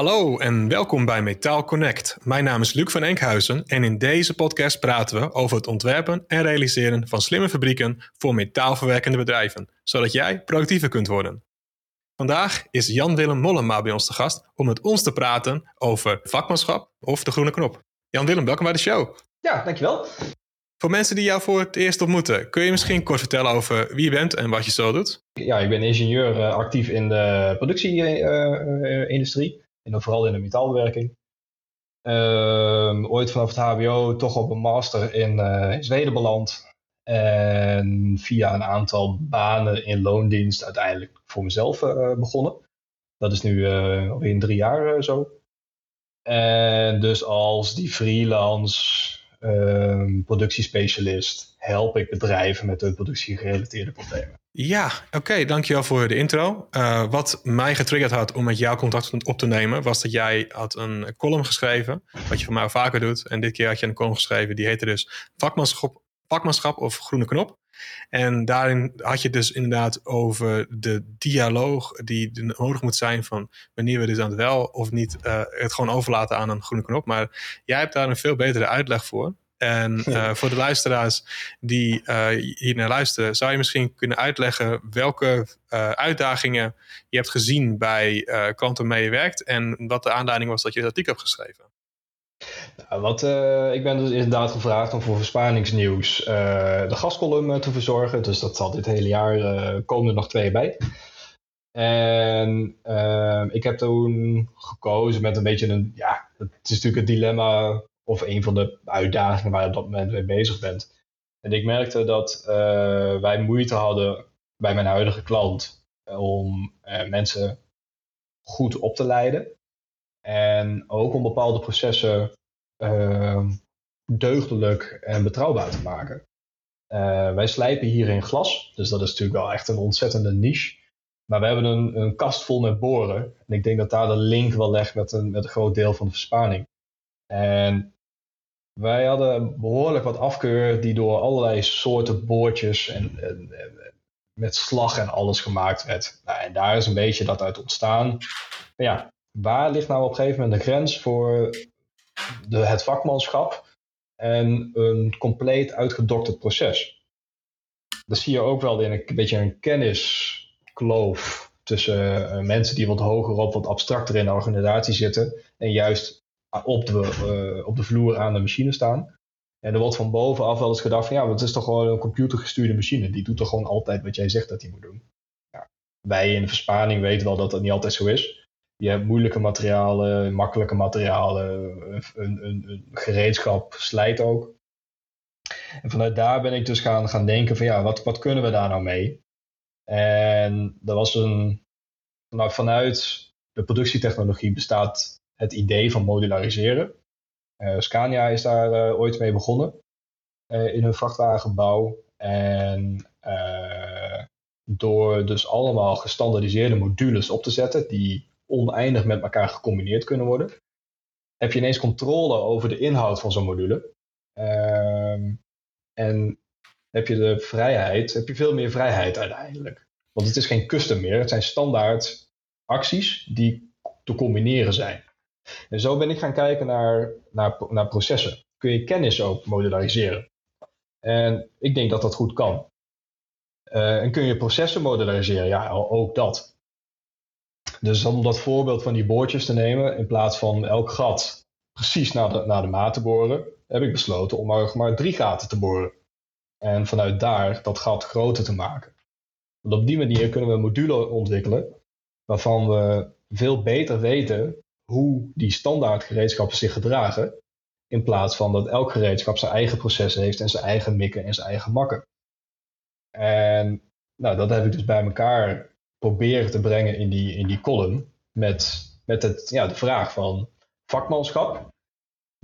Hallo en welkom bij Metaal Connect. Mijn naam is Luc van Enkhuizen en in deze podcast praten we over het ontwerpen en realiseren van slimme fabrieken voor metaalverwerkende bedrijven, zodat jij productiever kunt worden. Vandaag is Jan-Willem Mollema bij ons te gast om met ons te praten over vakmanschap of de groene knop. Jan-Willem, welkom bij de show. Ja, dankjewel. Voor mensen die jou voor het eerst ontmoeten, kun je misschien kort vertellen over wie je bent en wat je zo doet? Ja, ik ben ingenieur uh, actief in de productieindustrie, uh, en vooral in de metaalbewerking. Uh, ooit vanaf het HBO toch op een master in, uh, in Zweden beland. En via een aantal banen in loondienst uiteindelijk voor mezelf begonnen. Dat is nu alweer in drie jaar zo. En dus als die freelance um, productiespecialist help ik bedrijven met hun productiegerelateerde problemen. Ja, oké, dankjewel voor de intro. Uh, wat mij getriggerd had om met jou contact op te nemen, was dat jij had een column geschreven, wat je van mij vaker doet. En dit keer had je een column geschreven, die heette dus Vakmanschap, vakmanschap of Groene Knop. En daarin had je dus inderdaad over de dialoog die nodig moet zijn van wanneer we dus aan het wel of niet uh, het gewoon overlaten aan een groene knop. Maar jij hebt daar een veel betere uitleg voor. En uh, voor de luisteraars die uh, hier naar luisteren, zou je misschien kunnen uitleggen welke uh, uitdagingen je hebt gezien bij klanten waarmee je werkt en wat de aanleiding was dat je dat artikel hebt geschreven? Nou, wat, ik ben dus inderdaad gevraagd om voor Versparingsnieuws de gastcolumn te verzorgen. Dus dat zal dit hele jaar komen er nog twee bij. En ik heb toen gekozen met een beetje een, ja, het is natuurlijk het dilemma of een van de uitdagingen waar je op dat moment mee bezig bent. En ik merkte dat uh, wij moeite hadden bij mijn huidige klant om uh, mensen goed op te leiden. En ook om bepaalde processen uh, deugdelijk en betrouwbaar te maken. wij slijpen hier in glas, dus dat is natuurlijk wel echt een ontzettende niche. Maar we hebben een, een kast vol met boren. En ik denk dat daar de link wel legt met een, met groot deel van de versparing. En wij hadden behoorlijk wat afkeur die door allerlei soorten boordjes en, en, met slag en alles gemaakt werd. Nou, en daar is een beetje dat uit ontstaan. Maar ja, waar ligt nou op een gegeven moment de grens voor de, het vakmanschap en een compleet uitgedokterd proces? Dat zie je ook wel in een, beetje een kenniskloof tussen uh, mensen die wat hoger op, wat abstracter in de organisatie zitten en juist op de, uh, op de vloer aan de machine staan. En er wordt van bovenaf wel eens gedacht van ja, het is toch gewoon een computergestuurde machine. Die doet toch gewoon altijd wat jij zegt dat hij moet doen. Ja. Wij in de versparing weten wel dat dat niet altijd zo is. Je hebt moeilijke materialen, makkelijke materialen, een, een, een gereedschap slijt ook. En vanuit daar ben ik dus gaan, gaan denken van ja, wat, wat kunnen we daar nou mee? En dat was een, nou, vanuit de productietechnologie bestaat het idee van modulariseren. Uh, Scania is daar uh, ooit mee begonnen uh, in hun vrachtwagenbouw. En door dus allemaal gestandardiseerde modules op te zetten, die oneindig met elkaar gecombineerd kunnen worden, heb je ineens controle over de inhoud van zo'n module. Ehm, en heb je de vrijheid, heb je veel meer vrijheid uiteindelijk. Want het is geen custom meer, het zijn standaard acties die te combineren zijn. En zo ben ik gaan kijken naar, naar, naar processen. Kun je kennis ook modulariseren? En ik denk dat dat goed kan. Uh, en kun je processen modulariseren? Ja, ook dat. Dus om dat voorbeeld van die boordjes te nemen, in plaats van elk gat precies naar de, naar de maat te boren, heb ik besloten om maar, maar drie gaten te boren. En vanuit daar dat gat groter te maken. Op die manier kunnen we een module ontwikkelen waarvan we veel beter weten hoe die standaard gereedschappen zich gedragen. In plaats van dat elk gereedschap zijn eigen proces heeft en zijn eigen mikken en zijn eigen makken. En nou, dat heb ik dus bij elkaar proberen te brengen in die, in die column. Met, met het, ja, de vraag van vakmanschap.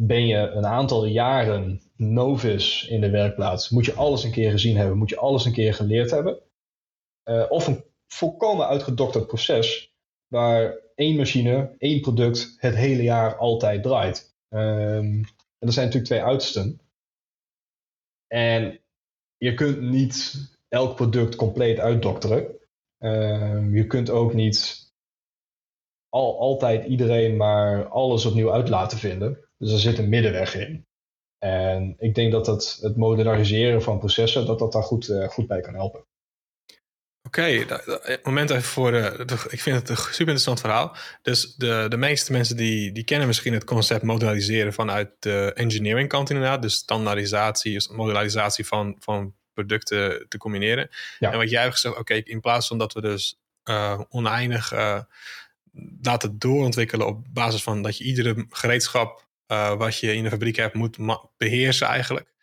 Ben je een aantal jaren novice in de werkplaats? Moet je alles een keer gezien hebben? Moet je alles een keer geleerd hebben? Uh, of een volkomen uitgedokterd proces waar één machine, één product het hele jaar altijd draait. Um, en dat zijn natuurlijk twee uitersten. En je kunt niet elk product compleet uitdokteren. Um, je kunt ook niet al, altijd iedereen maar alles opnieuw uit laten vinden. Dus er zit een middenweg in. En ik denk dat het, modulariseren van processen, dat dat daar goed, uh, goed bij kan helpen. Oké, okay, moment even voor de, Ik vind het een super interessant verhaal. Dus de, de meeste mensen die, die kennen misschien het concept modulariseren vanuit de engineering kant inderdaad. Dus standaardisatie, dus modularisatie van, van producten te combineren. Ja. En wat jij hebt gezegd, oké, in plaats van dat we dus uh, oneindig uh, laten doorontwikkelen op basis van dat je iedere gereedschap uh, wat je in de fabriek hebt moet beheersen eigenlijk.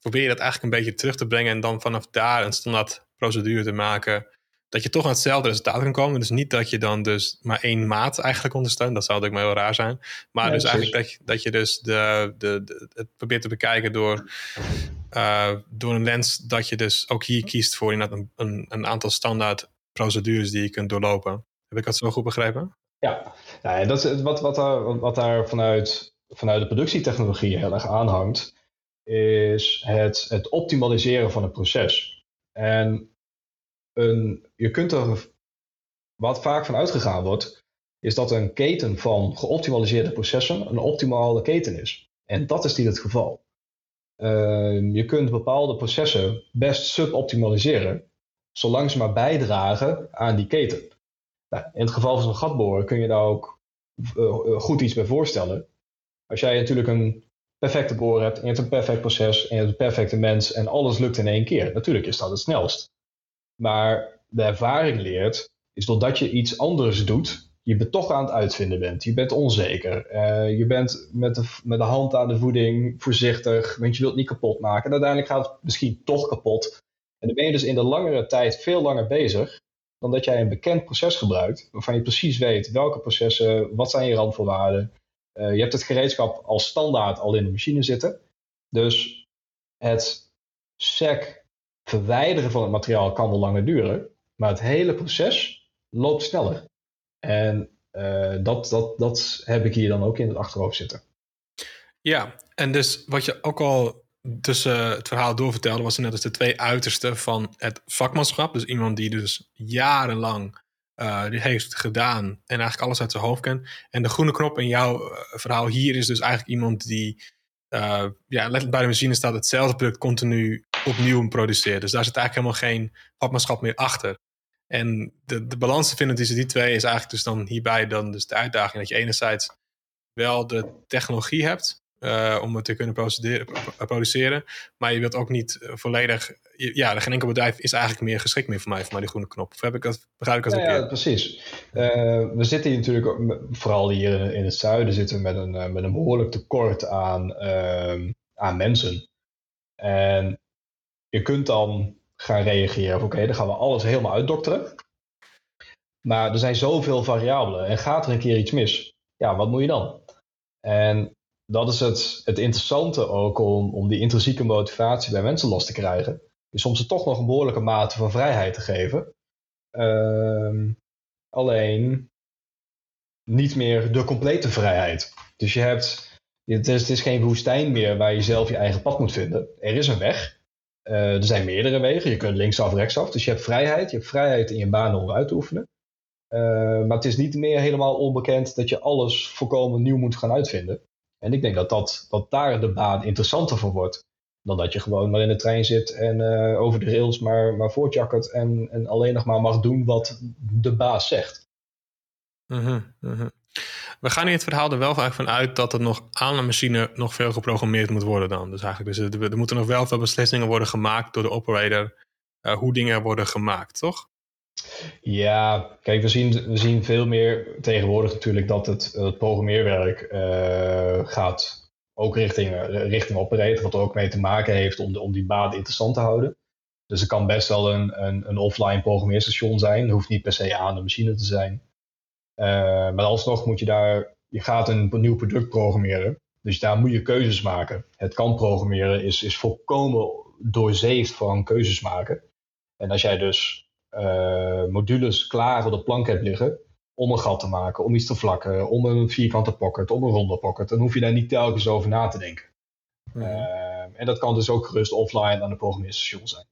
Probeer je dat eigenlijk een beetje terug te brengen en dan vanaf daar een standaard procedure te maken. Dat je toch aan hetzelfde resultaat kan komen. Dus niet dat je dan dus maar één maat eigenlijk ondersteunt. Dat zou natuurlijk maar heel raar zijn. Maar dus eigenlijk dat je, dat je dus de, de, de, het probeert te bekijken door, uh, door een lens. Dat je dus ook hier kiest voor een, een, een aantal standaard procedures die je kunt doorlopen. Heb ik dat zo goed begrepen? Ja, ja dat is wat, wat, daar, wat daar vanuit, vanuit de productietechnologie heel erg aanhangt, is het, het optimaliseren van het proces. En een, je kunt er, wat vaak van uitgegaan wordt, is dat een keten van geoptimaliseerde processen een optimale keten is. En dat is niet het geval. Uh, je kunt bepaalde processen best suboptimaliseren, zolang ze maar bijdragen aan die keten. Nou, in het geval van zo'n gatboren kun je daar ook uh, goed iets bij voorstellen. Als jij natuurlijk een perfecte boor hebt, en je hebt een perfect proces, en je hebt een perfecte mens, en alles lukt in één keer. Natuurlijk is dat het snelst. Maar de ervaring leert, is doordat je iets anders doet, je toch aan het uitvinden bent. Je bent onzeker. Uh, je bent met de, met de hand aan de voeding voorzichtig, want je wilt niet kapot maken. En uiteindelijk gaat het misschien toch kapot. En dan ben je dus in de langere tijd veel langer bezig dan dat jij een bekend proces gebruikt, waarvan je precies weet welke processen, wat zijn je randvoorwaarden. Uh, je hebt het gereedschap als standaard al in de machine zitten. Dus het sec verwijderen van het materiaal kan wel langer duren, maar het hele proces loopt sneller. En uh, dat, dat, dat heb ik hier dan ook in het achterhoofd zitten. Ja, en dus wat je ook al tussen het verhaal doorvertelde, was net als de twee uitersten van het vakmanschap. Dus iemand die dus jarenlang uh, heeft gedaan en eigenlijk alles uit zijn hoofd kent. En de groene knop in jouw verhaal hier is dus eigenlijk iemand die uh, ja, letterlijk bij de machine staat hetzelfde product continu opnieuw produceert. Dus daar zit eigenlijk helemaal geen vakmanschap meer achter. En de, de balans te vinden tussen die twee is eigenlijk dus dan hierbij dan dus de uitdaging dat je enerzijds wel de technologie hebt, uh, om het te kunnen produceren. Maar je wilt ook niet eh, volledig. Ja, geen enkel bedrijf is eigenlijk meer geschikt meer voor mij, voor mij die groene knop. Of heb ik dat, begrijp ik dat ja, ja, precies. Uh, we zitten hier natuurlijk, vooral hier in het zuiden, zitten we met een, met een behoorlijk tekort aan, uh, aan mensen. En je kunt dan gaan reageren oké, dan gaan we alles helemaal uitdokteren. Maar er zijn zoveel variabelen en gaat er een keer iets mis, ja, wat moet je dan? En dat is het, het interessante ook om, om die intrinsieke motivatie bij mensen los te krijgen. Is soms ze toch nog een behoorlijke mate van vrijheid te geven. Uh, alleen niet meer de complete vrijheid. Dus je hebt, het is, het is geen woestijn meer waar je zelf je eigen pad moet vinden. Er is een weg. Uh, er zijn meerdere wegen. Je kunt linksaf, rechtsaf. Dus je hebt vrijheid. Je hebt vrijheid in je banen om uit te oefenen. Uh, maar het is niet meer helemaal onbekend dat je alles volkomen nieuw moet gaan uitvinden. En ik denk dat, dat, dat daar de baan interessanter voor wordt. Dan dat je gewoon maar in de trein zit en uh, over de rails maar, maar voortjakkert en, en alleen nog maar mag doen wat de baas zegt. Uh -huh, We gaan in het verhaal er wel vaak van uit dat er nog aan de machine nog veel geprogrammeerd moet worden dan. Dus eigenlijk, dus er, er moeten nog wel veel beslissingen worden gemaakt door de operator uh, hoe dingen worden gemaakt, toch? Ja, kijk, we zien, we zien veel meer tegenwoordig natuurlijk dat het, het programmeerwerk uh, gaat ook richting, richting operator, wat er ook mee te maken heeft om, de, om die baan interessant te houden. Dus er kan best wel een, een, een offline programmeerstation zijn, het hoeft niet per se aan de machine te zijn. Uh, maar alsnog moet je daar, je gaat een nieuw product programmeren, dus daar moet je keuzes maken. Het kan programmeren is, is volkomen doorzeefd van keuzes maken. En als jij dus uh, modules klaar op de plank hebt liggen om een gat te maken, om iets te vlakken, om een vierkante pocket, om een ronde pocket, dan hoef je daar niet telkens over na te denken. Uh, en dat kan dus ook gerust offline aan de programmeerstation zijn.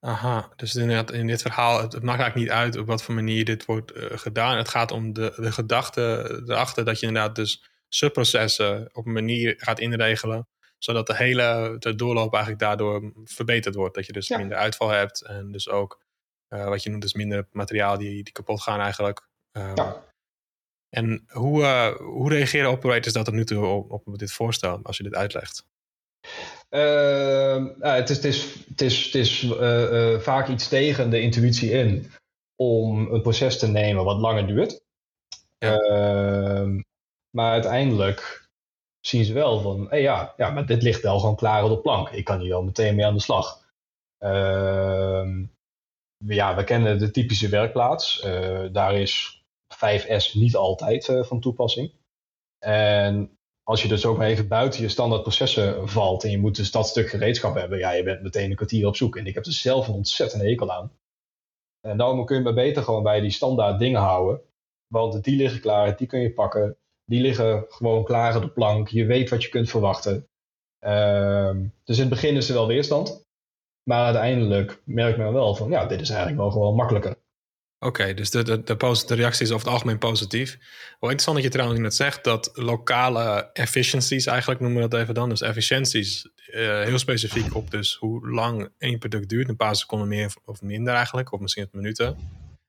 Aha, dus inderdaad in dit verhaal, het, maakt eigenlijk niet uit op wat voor manier dit wordt uh, gedaan. Het gaat om de, de gedachte erachter dat je inderdaad dus subprocessen op een manier gaat inregelen, zodat de hele de doorloop eigenlijk daardoor verbeterd wordt. Dat je dus minder uitval hebt en dus ook uh, wat je noemt dus minder materiaal die, die kapot gaan eigenlijk. Um, ja. En hoe, uh, hoe reageren operators dat er nu toe op, op dit voorstel, als je dit uitlegt? Uh, het is, het is, het is, het is uh, vaak iets tegen de intuïtie in om een proces te nemen wat langer duurt. Ja. Ehm, maar uiteindelijk zien ze wel van, hey ja, ja, maar dit ligt wel gewoon klaar op de plank. Ik kan hier wel meteen mee aan de slag. Ehm, ja, we kennen de typische werkplaats. Uh, daar is 5S niet altijd uh, van toepassing. En als je dus ook maar even buiten je standaard processen valt en je moet dus dat stuk gereedschap hebben, ja, je bent meteen een kwartier op zoek. En ik heb er zelf een ontzettende hekel aan. En daarom kun je maar beter gewoon bij die standaard dingen houden. Want die liggen klaar, die kun je pakken. Die liggen gewoon klaar op de plank. Je weet wat je kunt verwachten. Ehm, dus in het begin is er wel weerstand. Maar uiteindelijk merkt men wel van, ja, dit is eigenlijk wel gewoon makkelijker. Oké, dus de, de, de, de, reactie is over het algemeen positief. Wel interessant dat je trouwens net zegt dat lokale efficiencies, eigenlijk noemen we dat even dan, dus efficiënties, uh, heel specifiek op dus hoe lang één product duurt, een paar seconden meer of minder eigenlijk, of misschien het minuten.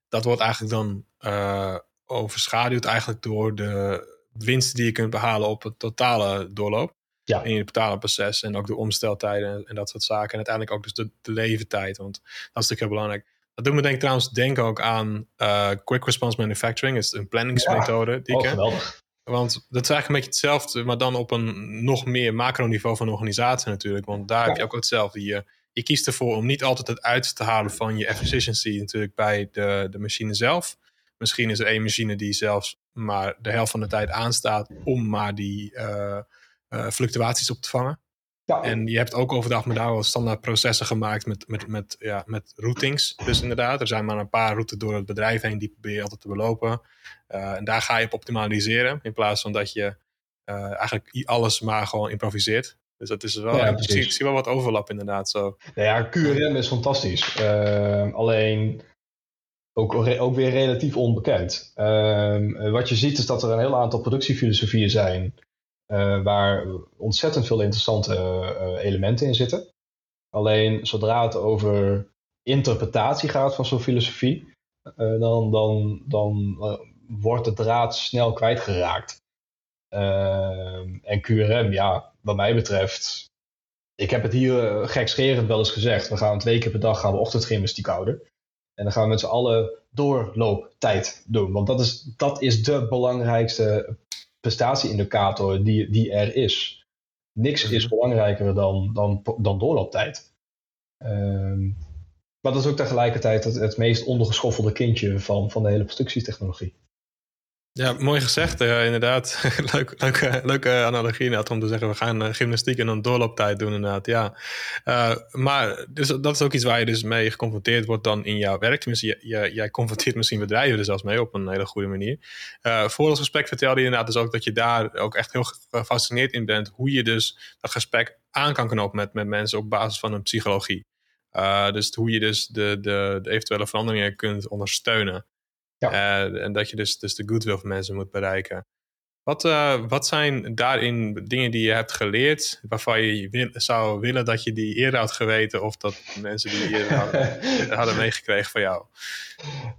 Dat wordt eigenlijk dan uh, overschaduwd eigenlijk door de winsten die je kunt behalen op het totale doorloop. Ja. In je totale proces en ook de omsteltijden en, dat soort zaken. En uiteindelijk ook dus de, de leeftijd, want dat is natuurlijk heel belangrijk. Dat doet me denk, trouwens denken ook aan uh, Quick Response Manufacturing. Dat is een planningsmethode. Ja. Die oh, geweldig. Want dat is eigenlijk een beetje hetzelfde, maar dan op een nog meer macroniveau van organisatie natuurlijk. Want daar heb je ook hetzelfde. Je, je kiest ervoor om niet altijd het uit te halen van je efficiency natuurlijk bij de, de machine zelf. Misschien is er één machine die zelfs maar de helft van de tijd aanstaat om maar die uh, uh, fluctuaties op te vangen. Ja. En je hebt ook overdag met daar wel standaard processen gemaakt met, met, met, ja, met routings. Dus inderdaad, er zijn maar een paar routes door het bedrijf heen, die probeer je altijd te belopen. Uh, en daar ga je op optimaliseren, in plaats van dat je uh, eigenlijk alles maar gewoon improviseert. Dus dat is wel, ja, ik, zie, ik zie wel wat overlap inderdaad zo. Nou ja, QRM is fantastisch. Uh, alleen ook, ook weer relatief onbekend. Ehm, wat je ziet is dat er een heel aantal productiefilosofieën zijn uh, waar ontzettend veel interessante uh, elementen in zitten. Alleen zodra het over interpretatie gaat van zo'n filosofie, uh, dan, dan, dan wordt de draad snel kwijtgeraakt. En QRM, ja, wat mij betreft, ik heb het hier gekscherend wel eens gezegd. We gaan twee keer per dag gaan we ochtendgymnastiek houden. En dan gaan we met z'n allen doorlooptijd doen. Want dat is, dat is de belangrijkste prestatieindicator die, die er is. Niks is mhm. belangrijker dan, dan, dan doorlooptijd. Um, maar dat is ook tegelijkertijd het, het meest ondergeschoffelde kindje van, van de hele productietechnologie. Ja, mooi gezegd, inderdaad. Leuk, leuke, leuke analogie om te zeggen, we gaan uh, gymnastiek en dan doorlooptijd doen inderdaad, ja. Uh, maar dus, dat is ook iets waar je dus mee geconfronteerd wordt dan in jouw werk. Tenminste, je, jij confronteert misschien bedrijven er zelfs mee op een hele goede manier. voor ons gesprek vertelde je inderdaad dus ook dat je daar ook echt heel gefascineerd in bent hoe je dus dat gesprek aan kan knopen met, met mensen op basis van een psychologie. dus hoe je dus de, de, de eventuele veranderingen kunt ondersteunen. Ja. Uh, en dat je dus, dus de goodwill van mensen moet bereiken. Wat, uh, wat zijn daarin dingen die je hebt geleerd waarvan je wil, zou willen dat je die eerder had geweten of dat mensen die eerder hadden, hadden meegekregen van jou?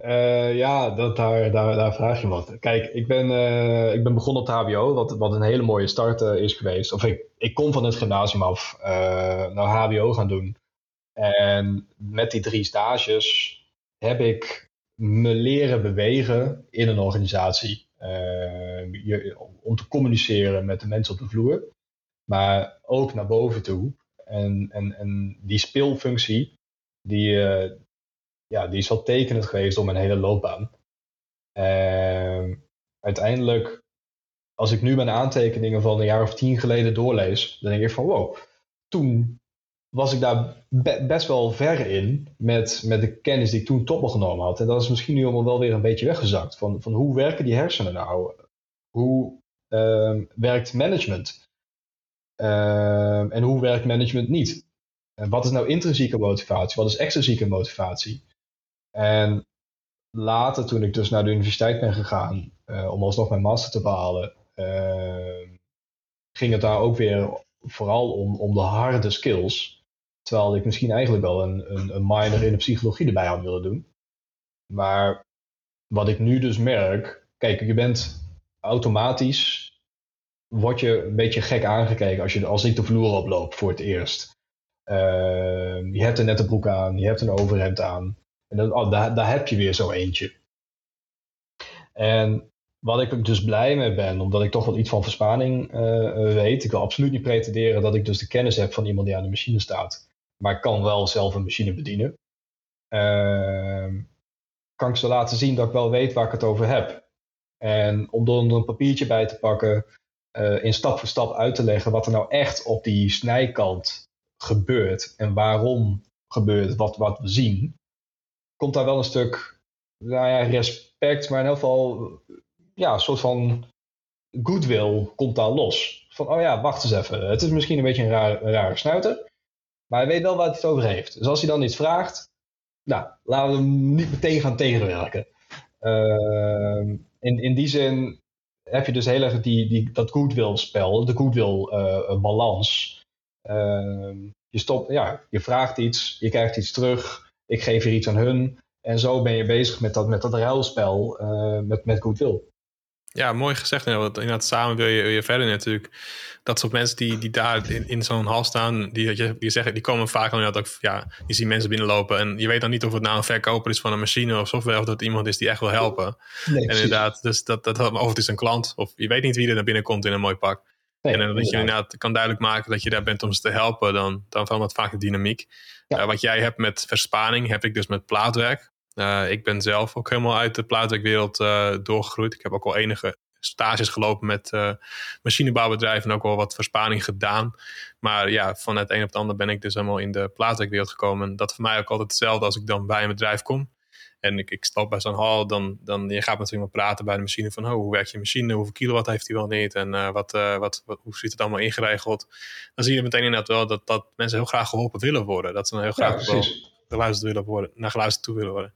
Uh, ja, dat, daar, daar, daar vraag je wat. Kijk, ik ben, ik ben begonnen op het HBO, wat, wat een hele mooie start is geweest. Of ik, ik kom van het gymnasium af naar HBO gaan doen. En met die drie stages heb ik me leren bewegen in een organisatie. Uh, je, om te communiceren met de mensen op de vloer, maar ook naar boven toe. En, en, en die speelfunctie, die, uh, ja, die is wel tekenend geweest om mijn hele loopbaan. Uh, uiteindelijk, als ik nu mijn aantekeningen van een jaar of tien geleden doorlees, dan denk ik van wow, toen was ik daar best wel ver in met, met de kennis die ik toen tot me genomen had. En dat is misschien nu allemaal wel weer een beetje weggezakt. Van, van hoe werken die hersenen nou? Hoe uh, werkt management? Uh, en hoe werkt management niet? Wat is nou intrinsieke motivatie? Wat is extrinsieke motivatie? En later, toen ik dus naar de universiteit ben gegaan, uh, om alsnog mijn master te behalen, uh, ging het daar ook weer vooral om, om de harde skills. Terwijl ik misschien eigenlijk wel een, een, een minor in de psychologie erbij had willen doen. Maar wat ik nu dus merk, kijk, je bent automatisch, word je een beetje gek aangekeken als, je, als ik de vloer oploop voor het eerst. Uh, je hebt een nette broek aan, je hebt een overhemd aan. En dan, oh, daar, daar heb je weer zo eentje. En wat ik dus blij mee ben, omdat ik toch wel iets van verspanning uh, weet. Ik wil absoluut niet pretenderen dat ik dus de kennis heb van iemand die aan de machine staat. Maar kan wel zelf een machine bedienen. Uh, kan ik ze laten zien dat ik wel weet waar ik het over heb. En om er een papiertje bij te pakken, uh, in stap voor stap uit te leggen wat er nou echt op die snijkant gebeurt en waarom gebeurt wat, wat we zien, komt daar wel een stuk nou ja, respect, maar in ieder geval ja, een soort van goodwill komt daar los. Van, oh ja, wacht eens even. Het is misschien een beetje een, een rare snuiter, maar hij weet wel waar hij het over heeft. Dus als hij dan iets vraagt, nou, laten we hem niet meteen gaan tegenwerken. Uh, in, in die zin heb je dus heel erg die, die, dat goodwill spel, de goodwill uh, balans. Uh, je, stopt, ja, je vraagt iets, je krijgt iets terug, ik geef hier iets aan hun. En zo ben je bezig met dat, met dat ruilspel uh, met, met goodwill. Ja, mooi gezegd. Inderdaad, samen wil je, wil je verder natuurlijk. Dat soort mensen die, die daar in, in zo'n hal staan, die, die, zeggen, die komen vaak inderdaad ook, ja, je ziet mensen binnenlopen en je weet dan niet of het nou een verkoper is van een machine of software of dat het iemand is die echt wil helpen. Nee, en inderdaad, dus dat, dat, of het is een klant of je weet niet wie er naar binnen komt in een mooi pak. Nee, en dat je inderdaad kan duidelijk maken dat je daar bent om ze te helpen, dan, dan verandert vaak de dynamiek. Ja. Uh, wat jij hebt met verspaning, heb ik dus met plaatwerk. Uh, ik ben zelf ook helemaal uit de plaatwerkwereld uh, doorgegroeid. Ik heb ook al enige stages gelopen met uh, machinebouwbedrijven en ook wel wat versparing gedaan. Maar ja, van het een op het ander ben ik dus helemaal in de plaatwerkwereld gekomen. Dat voor mij ook altijd hetzelfde als ik dan bij een bedrijf kom. En ik, ik stap bij zo'n hal, dan, dan je gaat natuurlijk maar praten bij de machine van oh, hoe werkt je machine, hoeveel kilowatt heeft hij wel niet en uh, wat, uh, wat, wat, hoe zit het allemaal ingeregeld. Dan zie je meteen inderdaad wel dat, dat mensen heel graag geholpen willen worden. Dat ze dan heel graag ja, wel geluisterd willen worden, naar geluisterd toe willen worden.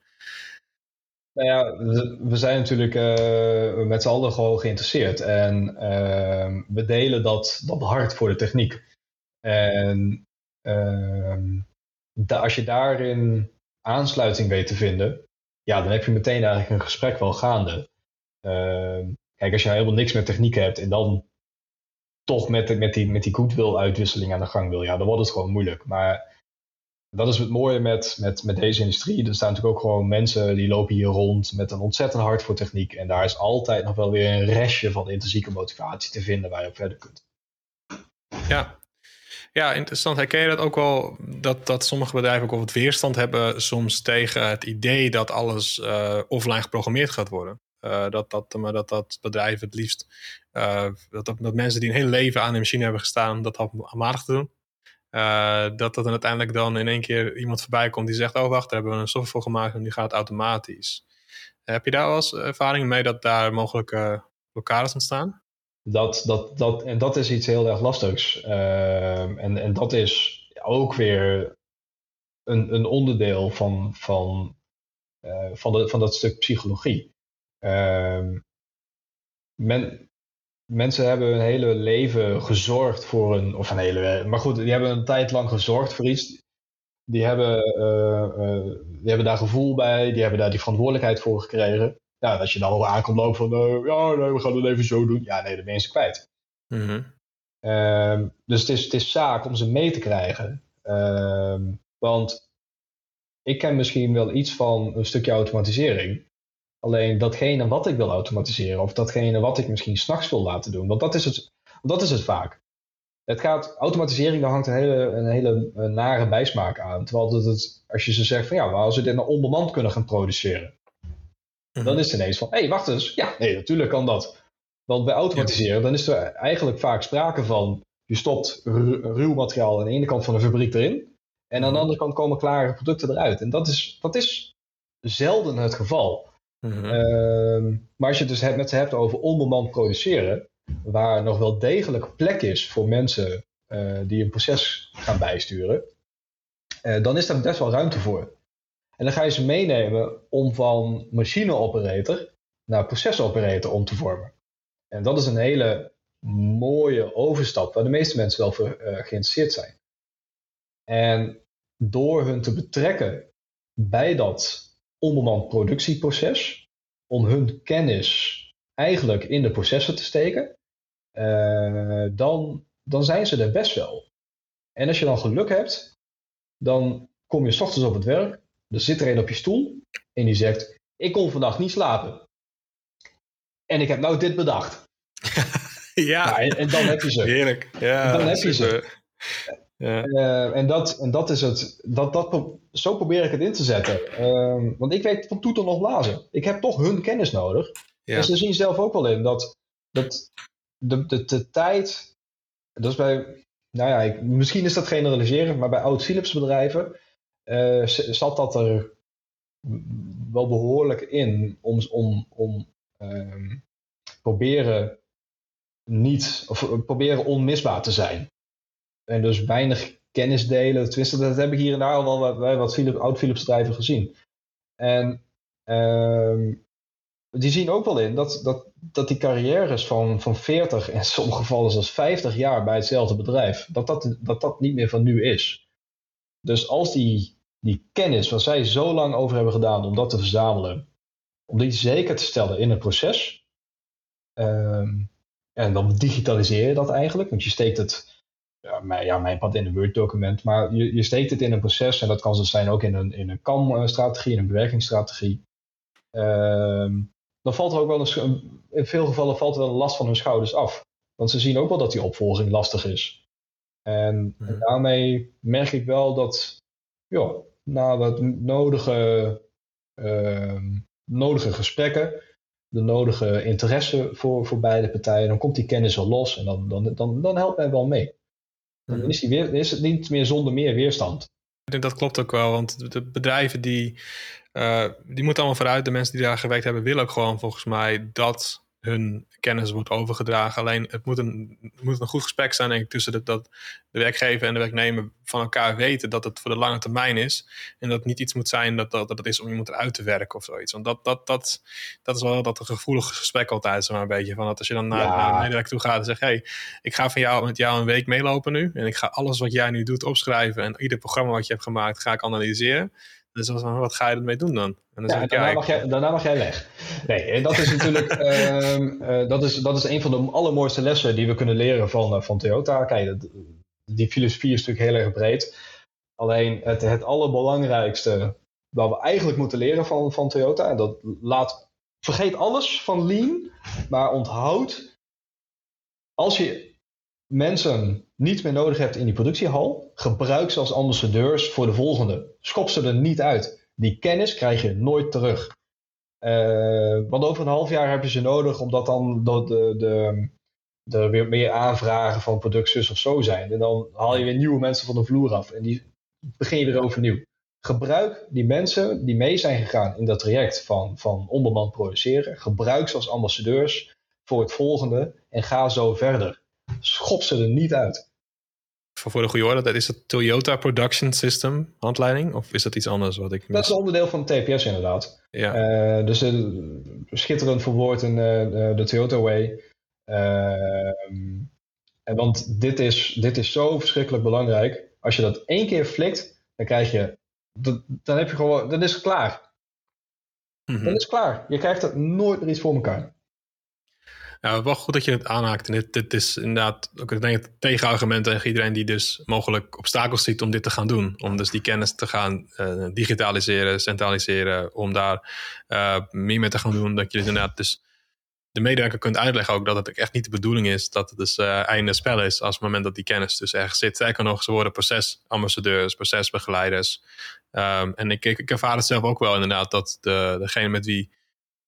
Nou ja, we, zijn natuurlijk uh, met z'n allen gewoon geïnteresseerd. En uh, we delen dat, dat hart voor de techniek. En uh, als je daarin aansluiting weet te vinden, ja, dan heb je meteen eigenlijk een gesprek wel gaande. Ehm, kijk, als je helemaal niks met techniek hebt en dan toch met, met die, met die goodwill uitwisseling aan de gang wil, ja, dan wordt het gewoon moeilijk. Maar dat is het mooie met, met, met deze industrie. Er staan natuurlijk ook gewoon mensen die lopen hier rond met een ontzettend hart voor techniek. En daar is altijd nog wel weer een restje van intrinsieke motivatie te vinden waar je op verder kunt. Ja, ja, interessant. Herken je dat ook wel, dat, dat sommige bedrijven ook wel wat weerstand hebben soms tegen het idee dat alles uh, offline geprogrammeerd gaat worden? Uh, dat, dat, maar dat, dat bedrijven het liefst, uh, dat, dat, mensen die een heel leven aan de machine hebben gestaan, dat handmatig te doen. Uh, dat dat uiteindelijk dan in één keer iemand voorbij komt die zegt: Oh, wacht, daar hebben we een software voor gemaakt en die gaat automatisch. Heb je daar wel eens ervaring mee dat daar mogelijk blokkades ontstaan? Dat, dat, dat, en dat is iets heel erg lastigs. Uh, en, en dat is ook weer een, een onderdeel van, van, uh, van, de, van dat stuk psychologie. Uh, men, mensen hebben hun hele leven gezorgd voor een, of een hele, maar goed, die hebben een tijd lang gezorgd voor iets. Die hebben, uh, die hebben daar gevoel bij, die hebben daar die verantwoordelijkheid voor gekregen. Ja, als je dan al aankomt lopen van, uh, ja, nee, we gaan het even zo doen. Ja, nee, de mensen kwijt. Mm dus het is, het is zaak om ze mee te krijgen. Uh, want ik ken misschien wel iets van een stukje automatisering. Alleen datgene wat ik wil automatiseren, of datgene wat ik misschien s'nachts wil laten doen, want dat is het, dat is het vaak. Het gaat, automatisering, daar hangt een hele, een hele nare bijsmaak aan. Terwijl het, het, als je ze zegt van ja, maar als we dit nou onbemand kunnen gaan produceren, dan mhm. is het ineens van, hé, hey, wacht eens. Ja, nee, natuurlijk kan dat. Want bij automatiseren, dan is er eigenlijk vaak sprake van, je stopt ruw materiaal aan de ene kant van de fabriek erin. En aan de mhm. andere kant komen klare producten eruit. En dat is, dat is zelden het geval. Mhm. Ehm, maar als je het dus met ze hebt over onbemand produceren, waar nog wel degelijk plek is voor mensen uh, die een proces gaan bijsturen, dan is daar best wel ruimte voor. En dan ga je ze meenemen om van machine-operator naar processoroperator om te vormen. En dat is een hele mooie overstap waar de meeste mensen wel voor uh, geïnteresseerd zijn. En door hun te betrekken bij dat onbemand productieproces, om hun kennis eigenlijk in de processen te steken, uh, dan, dan zijn ze er best wel. En als je dan geluk hebt, dan kom je s ochtends op het werk, er zit er een op je stoel en die zegt: Ik kon vandaag niet slapen. En ik heb nou dit bedacht. ja. en, en, dan heb je ze. Heerlijk. Ja, dan heb je ze. Ja. Uh, en dat, en dat is het. Dat, dat, zo probeer ik het in te zetten. Uh, want ik weet van toeter nog blazen. Ik heb toch hun kennis nodig. Ja. En ze zien zelf ook wel in dat, dat de, de, de tijd. Dat is bij. Nou ja, ik, misschien is dat generaliseren, maar bij oud Philips bedrijven uh, zat dat er wel behoorlijk in om, om, om um, proberen niet, of eh, proberen onmisbaar te zijn. En dus weinig kennis delen. Tenminste, dat heb ik hier en daar al wel bij wat Philips, oud Philips bedrijven gezien. En um, die zien ook wel in dat, dat, dat die carrières van, van 40 en in sommige gevallen zelfs 50 jaar bij hetzelfde bedrijf, dat dat, dat dat niet meer van nu is. Dus als die, die kennis waar zij zo lang over hebben gedaan om dat te verzamelen, om die zeker te stellen in een proces, um, en dan digitaliseer je dat eigenlijk, want je steekt het, ja, mijn, ja, mijn pad in een Word-document, maar je, je steekt het in een proces en dat kan dus zijn ook in een, in een CAM-strategie, in een bewerkingsstrategie. Um, dan valt er ook wel een, in veel gevallen valt er wel een last van hun schouders af. Want ze zien ook wel dat die opvolging lastig is. En, mhm. daarmee merk ik wel dat, ja, na wat nodige, uh, nodige gesprekken, de nodige interesse voor, voor beide partijen, dan komt die kennis wel los en dan, dan, dan, dan helpt mij wel mee. Dan mhm. is, die weer, is het niet meer zonder meer weerstand. Ik denk dat klopt ook wel, want de bedrijven die uh, die moeten allemaal vooruit. De mensen die daar gewerkt hebben, willen ook gewoon volgens mij dat hun kennis wordt overgedragen. Alleen het moet een, moet een goed gesprek zijn denk ik, tussen de, dat de werkgever en de werknemer van elkaar weten dat het voor de lange termijn is. En dat het niet iets moet zijn dat, dat, dat het is om iemand eruit te werken of zoiets. Want dat, dat, dat, dat is wel dat een gevoelig gesprek altijd, zeg maar, een beetje. Van dat als je dan naar, ja. naar medewerker toe gaat en zegt: hey, ik ga van jou, met jou een week meelopen nu. En ik ga alles wat jij nu doet opschrijven. En ieder programma wat je hebt gemaakt, ga ik analyseren. Dus wat ga je ermee doen dan? En dan ja, daarna, mag jij, daarna mag jij weg. Nee, en dat is natuurlijk um, uh, dat is, dat is een van de allermooiste lessen die we kunnen leren van, uh, van Toyota. Kijk, die filosofie is natuurlijk heel erg breed. Alleen het, het allerbelangrijkste wat we eigenlijk moeten leren van, van Toyota, dat laat, vergeet alles van lean, maar onthoud als je mensen niet meer nodig hebt in die productiehal, gebruik ze als ambassadeurs voor de volgende. Schop ze er niet uit. Die kennis krijg je nooit terug. Uh, want over een half jaar heb je ze nodig, omdat dan de, de, de, weer meer aanvragen van productjes of zo zijn. En dan haal je weer nieuwe mensen van de vloer af en die begin je weer overnieuw. Gebruik die mensen die mee zijn gegaan in dat traject van, van onbemand produceren. Gebruik ze als ambassadeurs voor het volgende en ga zo verder schop ze er niet uit. Voor de goede orde, dat is het Toyota Production System handleiding? Of is dat iets anders wat ik mis? Dat is onderdeel van de TPS inderdaad. Ja. Uh, dus uh, schitterend verwoord in uh, de Toyota Way. En want dit is, dit is zo verschrikkelijk belangrijk. Als je dat één keer flikt, dan krijg je... Dan heb je gewoon... Dan is het klaar. Mm Dan is het klaar. Je krijgt het nooit meer iets voor elkaar. Ja, wel goed dat je het aanhaakt. Dit, dit is inderdaad ook ik denk, het tegenargument tegen iedereen die dus mogelijk obstakels ziet om dit te gaan doen. Om dus die kennis te gaan uh, digitaliseren, centraliseren, om daar uh, meer mee te gaan doen. Dat je inderdaad dus de medewerker kunt uitleggen ook dat het echt niet de bedoeling is dat het dus uh, einde spel is als het moment dat die kennis dus ergens zit. Zeker nog, ze worden procesambassadeurs, procesbegeleiders. Um, en ik, ik, ik ervaar het zelf ook wel inderdaad dat de, degene met wie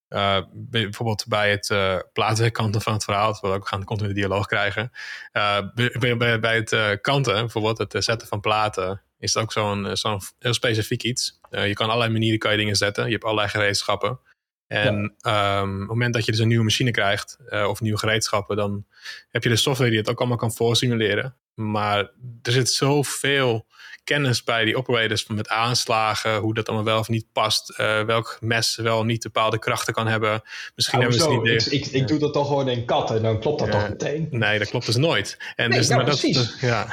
uh, bijvoorbeeld bij het uh, platenkanten van het verhaal, dat we ook gaan continu dialoog krijgen. Uh, bij, bij, bij, het kanten, bijvoorbeeld het zetten van platen, is het ook zo'n zo'n heel specifiek iets. je kan allerlei manieren kan je dingen zetten. Je hebt allerlei gereedschappen. En ja. um, op het moment dat je dus een nieuwe machine krijgt, of nieuwe gereedschappen, dan heb je de software die het ook allemaal kan voorsimuleren. Maar er zit zoveel kennis bij die operators met aanslagen, hoe dat allemaal wel of niet past, uh, welk mes wel niet bepaalde krachten kan hebben. Misschien hebben ze niet Ik, ik, ik, doe dat toch gewoon in kat en dan klopt dat toch meteen. Nee, dat klopt dus nooit. En nee, dus, ja, maar precies. Dat, ja.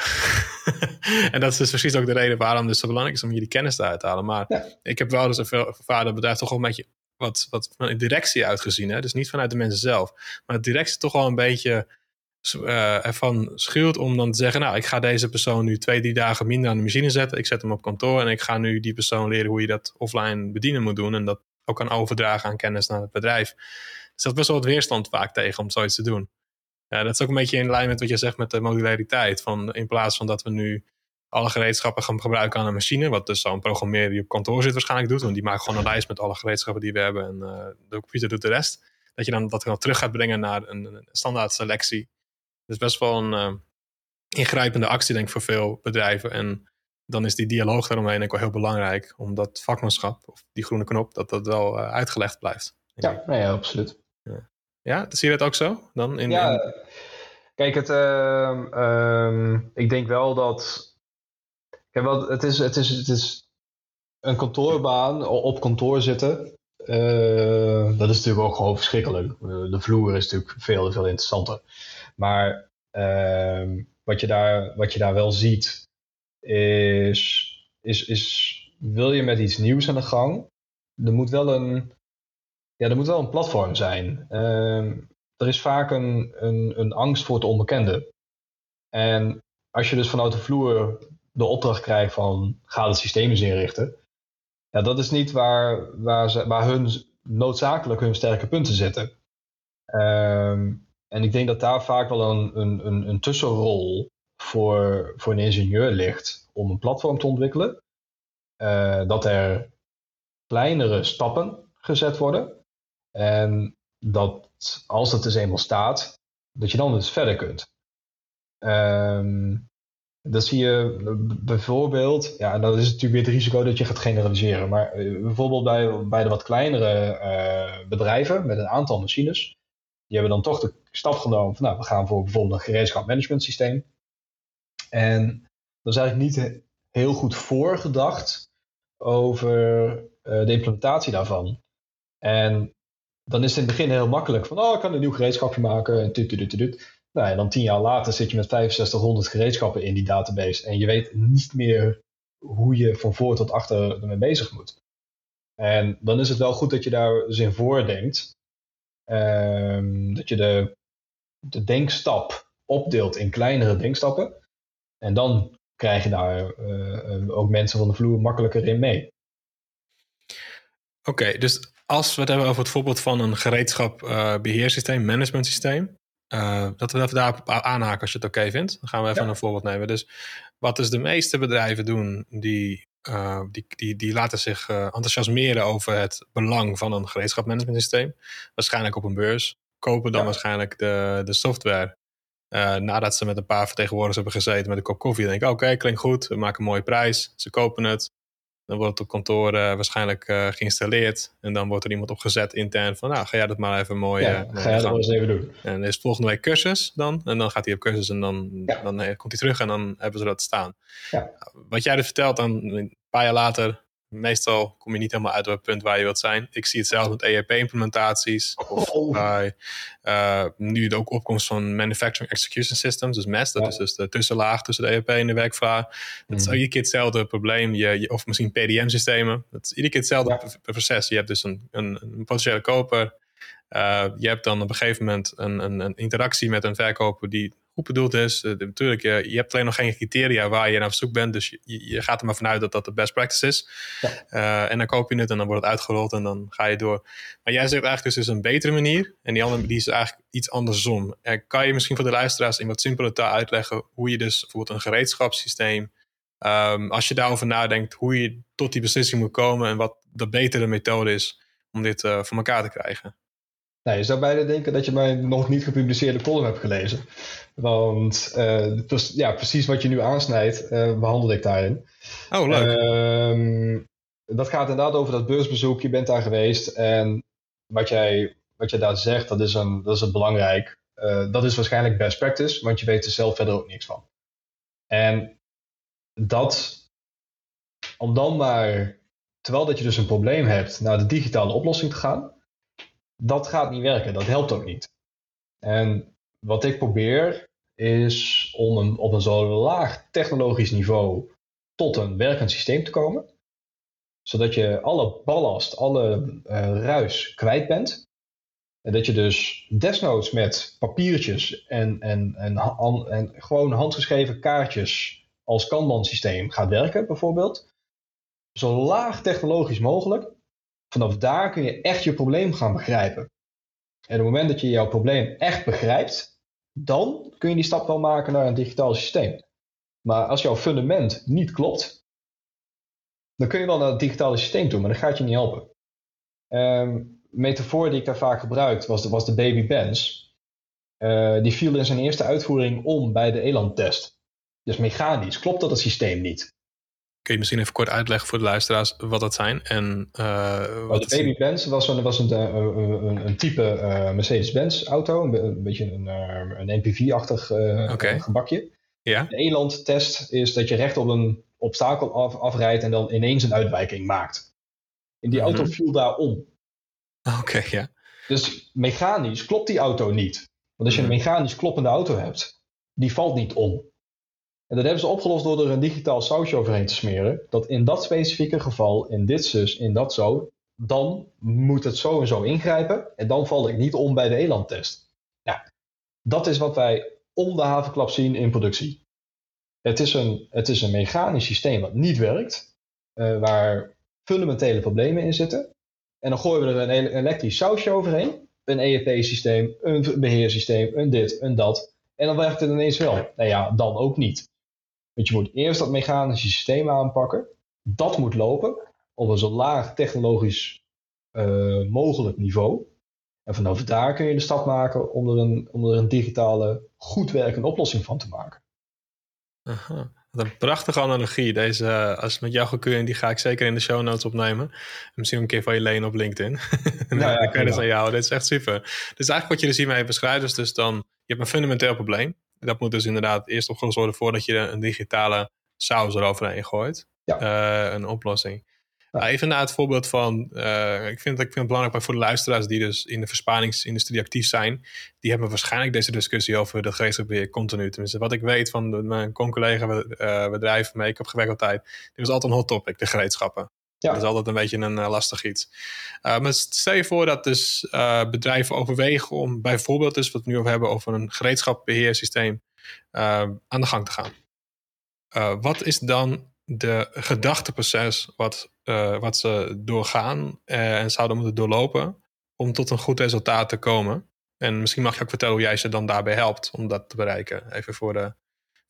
en dat is dus precies ook de reden waarom het dus zo belangrijk is om hier die kennis te halen. Maar ja. ik heb wel dus een vader bedrijf toch wel een beetje wat, wat van de directie uitgezien. Hè? Dus niet vanuit de mensen zelf. Maar de directie toch wel een beetje uh, ervan schuwt om dan te zeggen: Nou, ik ga deze persoon nu twee, drie dagen minder aan de machine zetten. Ik zet hem op kantoor en ik ga nu die persoon leren hoe je dat offline bedienen moet doen. En dat ook kan overdragen aan kennis naar het bedrijf. Er staat best wel wat weerstand vaak tegen om zoiets te doen. Ja, dat is ook een beetje in lijn met wat je zegt met de modulariteit. Van, in plaats van dat we nu alle gereedschappen gaan gebruiken aan een machine, wat dus zo'n programmeer die op kantoor zit waarschijnlijk doet, want die maakt gewoon een lijst met alle gereedschappen die we hebben en uh, de computer doet de rest. Dat je dan dat dan terug gaat brengen naar een standaard selectie is best wel een uh, ingrijpende actie, denk ik, voor veel bedrijven. En dan is die dialoog daaromheen ook wel heel belangrijk. Om dat vakmanschap, of die groene knop, dat dat wel uh, uitgelegd blijft. Ja, nee, ja, absoluut. Ja. ja, zie je dat ook zo? Dan in, ja, in... kijk, het, uh, um, ik denk wel dat... Kijk, wel, het, is, het, is, het is een kantoorbaan, op kantoor zitten... Uh, dat is natuurlijk ook gewoon verschrikkelijk. de vloer is natuurlijk veel, veel interessanter. Maar uh, wat, je daar, wat je daar wel ziet, is, is, is wil je met iets nieuws aan de gang, er moet wel een, ja, er moet wel een platform zijn. Uh, er is vaak een, een, een angst voor het onbekende. En als je dus vanuit de vloer de opdracht krijgt van ga het systeem eens inrichten. Ja, dat is niet waar, waar, ze, waar hun noodzakelijk hun sterke punten zitten. Um, en ik denk dat daar vaak wel een, een, een, tussenrol voor, voor een ingenieur ligt om een platform te ontwikkelen. Uh, dat er kleinere stappen gezet worden. En dat als het dus eenmaal staat, dat je dan dus verder kunt. Um, dat zie je bijvoorbeeld, ja, en dat is natuurlijk weer het risico dat je gaat generaliseren. Maar eh, bijvoorbeeld bij, bij de wat kleinere uh, bedrijven met een aantal machines, die hebben dan toch de stap genomen van nou, we gaan voor bijvoorbeeld een gereedschapmanagement systeem. En dat is eigenlijk niet heel goed voorgedacht over uh, de implementatie daarvan. En dan is het in het begin heel makkelijk van, oh, ik kan een nieuw gereedschapje maken. En tut, tut, tut, Nou, en dan tien jaar later zit je met 6500 gereedschappen in die database. En je weet niet meer hoe je van voor tot achter ermee bezig moet. En dan is het wel goed dat je daar dus in voordenkt. Um, dat je de, de denkstap opdeelt in kleinere denkstappen. En dan krijg je daar uh, ook mensen van de vloer makkelijker in mee. Oké, dus als we het hebben over het voorbeeld van een gereedschap uh, beheersysteem, management systeem. Uh, dat we even daarop aanhaken als je het oké vindt. Dan gaan we even ja. een voorbeeld nemen. Dus wat dus de meeste bedrijven doen, die, uh, die, die, die laten zich uh, enthousiasmeren over het belang van een gereedschapmanagement systeem. Waarschijnlijk op een beurs. Kopen dan ja. waarschijnlijk de, de software. nadat ze met een paar vertegenwoordigers hebben gezeten met een kop koffie. denken, oké, okay, klinkt goed. We maken een mooie prijs. Ze kopen het. Dan wordt het op kantoor uh, waarschijnlijk uh, geïnstalleerd. En dan wordt er iemand opgezet intern van, nou, ga jij dat maar even mooi... Ja, ga jij dat eens even doen. En dan is volgende week cursus dan. En dan gaat hij op cursus en dan, ja. dan komt hij terug en dan hebben ze dat staan. Ja. Wat jij dus vertelt, dan een paar jaar later meestal kom je niet helemaal uit op het punt waar je wilt zijn. Ik zie het zelf met ERP-implementaties. Of oh. bij uh, nu de ook opkomst van Manufacturing Execution Systems, dus MES. Dat ja. is dus de tussenlaag tussen de ERP en de werkvraag. Dat mm. is mhm. iedere keer hetzelfde probleem. Je, je, of misschien PDM-systemen. Dat is iedere keer hetzelfde ja. proces. Je hebt dus een, een, een potentiële koper. Uh, je hebt dan op een gegeven moment een, een, een interactie met een verkoper die goed bedoeld is. Uh, natuurlijk, je, je hebt alleen nog geen criteria waar je naar op zoek bent. Dus je, je gaat er maar vanuit dat dat de best practice is. Ja. Uh, en dan koop je het en dan wordt het uitgerold en dan ga je door. Maar jij zegt eigenlijk dus is een betere manier. En die andere die is eigenlijk iets andersom. En kan je misschien voor de luisteraars in wat simpeler taal uitleggen hoe je dus bijvoorbeeld een gereedschapssysteem... Um, als je daarover nadenkt, hoe je tot die beslissing moet komen en wat de betere methode is om dit uh, voor elkaar te krijgen. Nou, je zou bijna denken dat je mijn nog niet gepubliceerde column hebt gelezen. Want uh, ja, precies wat je nu aansnijdt, uh, behandel ik daarin. Oh, leuk. Uh, dat gaat inderdaad over dat beursbezoek. Je bent daar geweest. En wat jij, wat jij daar zegt, dat is, een, dat is een belangrijk. Uh, dat is waarschijnlijk best practice, want je weet er zelf verder ook niks van. En dat, om dan maar, terwijl dat je dus een probleem hebt, naar de digitale oplossing te gaan, dat gaat niet werken. Dat helpt ook niet. En wat ik probeer is om een, op een zo laag technologisch niveau tot een werkend systeem te komen. Zodat je alle ballast, alle uh, ruis kwijt bent. En dat je dus desnoods met papiertjes en, en, en, en gewoon handgeschreven kaartjes als Kanban systeem gaat werken, bijvoorbeeld. Zo laag technologisch mogelijk. Vanaf daar kun je echt je probleem gaan begrijpen. En op het moment dat je jouw probleem echt begrijpt, dan kun je die stap wel maken naar een digitaal systeem. Maar als jouw fundament niet klopt, dan kun je wel naar het digitale systeem toe, maar dat gaat je niet helpen. Um, metafoor die ik daar vaak gebruikt was de, was de baby Benz. Uh, die viel in zijn eerste uitvoering om bij de elandtest. Dus mechanisch klopt dat het systeem niet. Kun je misschien even kort uitleggen voor de luisteraars wat dat zijn? En, uh, wat de Baby Benz was een, was een, eh, een, een type uh, Mercedes-Benz auto, een, een, beetje een, een MPV-achtig okay. gebakje. Ja. De eland-test is dat je recht op een obstakel af, afrijdt en dan ineens een uitwijking maakt. En die auto mhm. viel daar om. Oké, ja. Dus mechanisch klopt die auto niet. Want als je een mhm. mechanisch kloppende auto hebt, die valt niet om. En dat hebben ze opgelost door er een digitaal sausje overheen te smeren. Dat in dat specifieke geval, in dit zus, in dat zo, dan moet het zo en zo ingrijpen. En dan val ik niet om bij de elandtest. Ja, dat is wat wij om de havenklap zien in productie. Het is een, het is een mechanisch systeem wat niet werkt, uh, waar fundamentele problemen in zitten. En dan gooien we er een elektrisch sausje overheen. Een EFP-systeem, een beheersysteem, een dit, een dat. En dan werkt het ineens wel. Nou ja, dan ook niet. Want je moet eerst dat mechanische systeem aanpakken. Dat moet lopen op een zo laag technologisch uh, mogelijk niveau. En vanaf daar kun je de stap maken om er een, om er een digitale, goed werkende oplossing van te maken. Aha. een prachtige analogie. Deze, uh, als het met jou goedkeuren, die ga ik zeker in de show notes opnemen. misschien een keer van je lenen op LinkedIn. en ja, dan kun je dus aan jou. Dit is echt super. Dus eigenlijk wat je dus hiermee beschrijft, is dus dan, je hebt een fundamenteel probleem dat moet dus inderdaad eerst opgelost worden voordat je een digitale saus eroverheen gooit. Ja. Uh, een oplossing. Ja. even naar het voorbeeld van, uh, ik, vind, ik vind het belangrijk voor de luisteraars die dus in de versparingsindustrie actief zijn, die hebben waarschijnlijk deze discussie over de gereedschapbeheer continu. Tenminste, wat ik weet van mijn collega uh, bedrijf waarmee ik heb gewerkt altijd, die was altijd een hot topic, de gereedschappen. Ja. Dat is altijd een beetje een uh, lastig iets. Uh, maar stel je voor dat dus uh, bedrijven overwegen om bijvoorbeeld, dus wat we nu over hebben, over een gereedschapbeheersysteem aan de gang te gaan. wat is dan de gedachteproces wat, wat ze doorgaan en zouden moeten doorlopen om tot een goed resultaat te komen? En misschien mag je ook vertellen hoe jij ze dan daarbij helpt om dat te bereiken. Even voor de,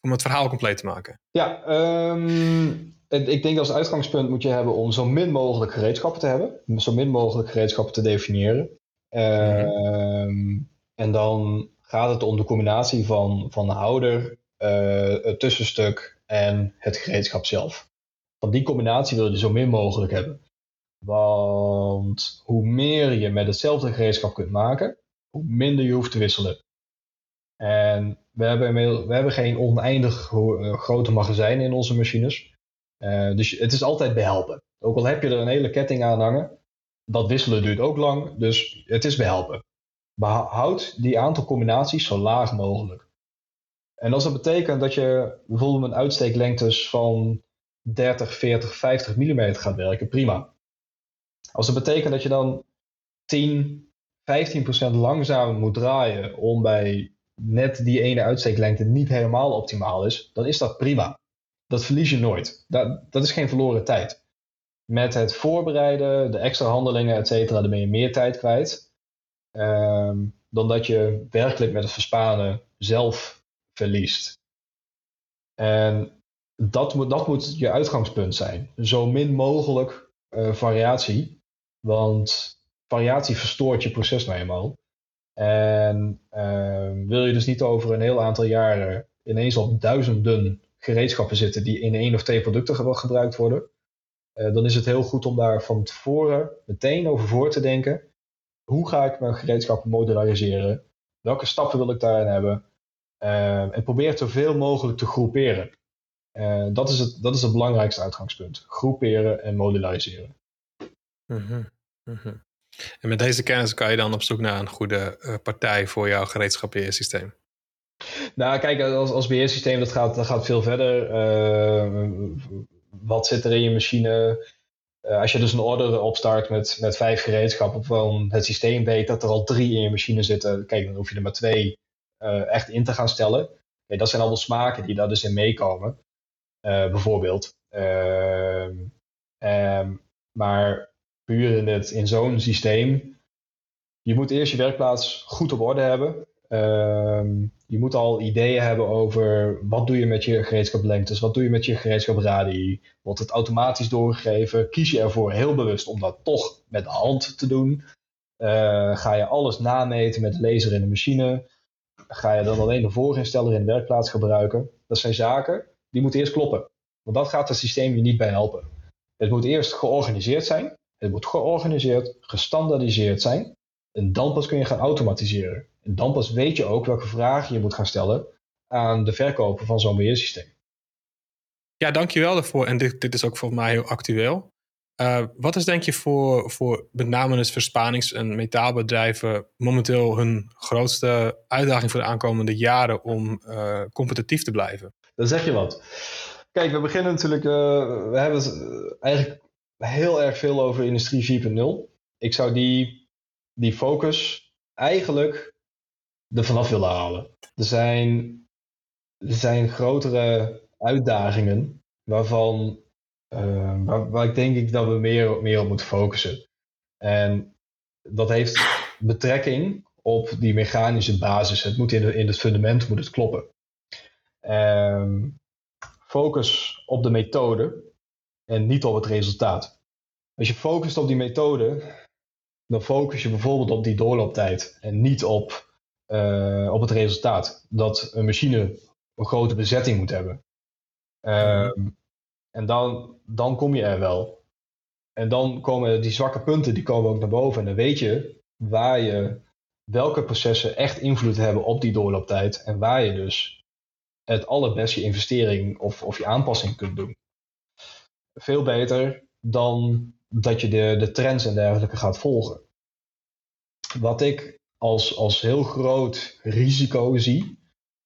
om het verhaal compleet te maken. Ja, um, ik denk als uitgangspunt moet je hebben om zo min mogelijk gereedschappen te hebben. Zo min mogelijk gereedschappen te definiëren. Ehm, en dan gaat het om de combinatie van, van de houder, uh, het tussenstuk en het gereedschap zelf. Van die combinatie wil je zo min mogelijk hebben. Want hoe meer je met hetzelfde gereedschap kunt maken, hoe minder je hoeft te wisselen. En we hebben, we hebben geen oneindig eh, grote magazijnen in onze machines. Uh, dus het is altijd behelpen. Ook al heb je er een hele ketting aan hangen, dat wisselen duurt ook lang, dus het is behelpen. Behoud die aantal combinaties zo laag mogelijk. En als dat betekent dat je bijvoorbeeld met uitsteeklengtes van 30, 40, 50 mm gaat werken, prima. Als dat betekent dat je dan 10, 15% langzamer moet draaien om bij net die ene uitsteeklengte niet helemaal optimaal is, dan is dat prima. Dat verlies je nooit. Dat, dat is geen verloren tijd. Met het voorbereiden, de extra handelingen, et cetera, dan ben je meer tijd kwijt. Um, dan dat je werkelijk met het versparen zelf verliest. En dat moet, dat moet je uitgangspunt zijn. Zo min mogelijk uh, variatie. Want variatie verstoort je proces nou eenmaal. En uh, wil je dus niet over een heel aantal jaren ineens op duizenden gereedschappen zitten die in één of twee producten gebruikt worden, uh, dan is het heel goed om daar van tevoren meteen over voor te denken. Hoe ga ik mijn gereedschappen modulariseren? Welke stappen wil ik daarin hebben? Uh, en probeer zoveel mogelijk te groeperen. Uh, dat, is het, dat is het belangrijkste uitgangspunt. Groeperen en modulariseren. Mm En met deze kennis kan je dan op zoek naar een goede partij voor jouw gereedschapbeheersysteem. Nou, kijk, als, als beheersysteem dat gaat, dat gaat veel verder. Uh, wat zit er in je machine? Uh, als je dus een order opstart met, met vijf gereedschappen, van het systeem weet dat er al drie in je machine zitten, kijk, dan hoef je er maar twee uh, echt in te gaan stellen. Dat zijn allemaal smaken die daar dus in meekomen, bijvoorbeeld. Ehm, maar puur in, in zo'n systeem, je moet eerst je werkplaats goed op orde hebben. Um, je moet al ideeën hebben over wat doe je met je gereedschaplengtes, wat doe je met je gereedschapradii. Wordt het automatisch doorgegeven? Kies je ervoor heel bewust om dat toch met de hand te doen? Uh, ga je alles nameten met laser in de machine? Ga je dan alleen de voorinsteller in de werkplaats gebruiken? Dat zijn zaken die moeten eerst kloppen. Want dat gaat het systeem je niet bij helpen. Het moet eerst georganiseerd zijn. Het moet georganiseerd, gestandaardiseerd zijn. En dan pas kun je gaan automatiseren. En dan pas weet je ook welke vragen je moet gaan stellen aan de verkoper van zo'n beheersysteem. Ja, dankjewel daarvoor. En dit, dit is ook volgens mij heel actueel. Uh, wat is denk je voor, voor met name dus verspanings- en metaalbedrijven momenteel hun grootste uitdaging voor de aankomende jaren om uh, competitief te blijven? Dan zeg je wat. Kijk, we beginnen natuurlijk, uh, we hebben het eigenlijk heel erg veel over industrie 4.0. Ik zou die, die focus eigenlijk er vanaf willen halen. Er zijn, er zijn grotere uitdagingen waarvan uh, waar, ik denk ik dat we meer, meer op moeten focussen. En dat heeft betrekking op die mechanische basis. Het moet in, in het fundament moet het kloppen. Um, focus op de methode en niet op het resultaat. Als je focust op die methode, dan focus je bijvoorbeeld op die doorlooptijd en niet op uh, op het resultaat. Dat een machine een grote bezetting moet hebben. Uh, en dan, dan kom je er wel. En dan komen die zwakke punten, die komen ook naar boven. En dan weet je waar je, welke processen echt invloed hebben op die doorlooptijd. En waar je dus het allerbeste je investering of, of je aanpassing kunt doen. Veel beter dan dat je de, de trends en dergelijke gaat volgen. Wat ik als, als heel groot risico zie.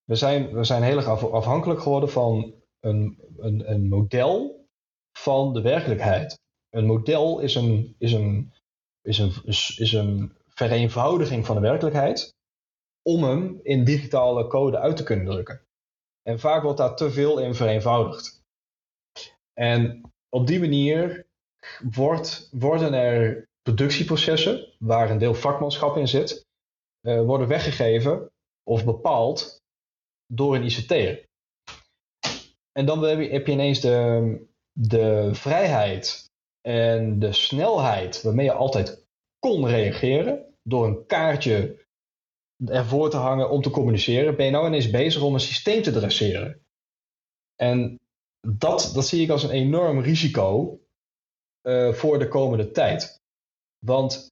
We zijn, we zijn heel erg afhankelijk geworden van een, een, een model van de werkelijkheid. Een model is een, is, een, is, een, is een vereenvoudiging van de werkelijkheid om hem in digitale code uit te kunnen drukken. En vaak wordt daar te veel in vereenvoudigd. En op die manier wordt, worden er productieprocessen waar een deel vakmanschap in zit, uh, worden weggegeven of bepaald door een ICT'er. En dan heb je, heb je ineens de, de vrijheid en de snelheid waarmee je altijd kon reageren door een kaartje ervoor te hangen om te communiceren, ben je nou ineens bezig om een systeem te dresseren. En dat, dat zie ik als een enorm risico uh, voor de komende tijd. Want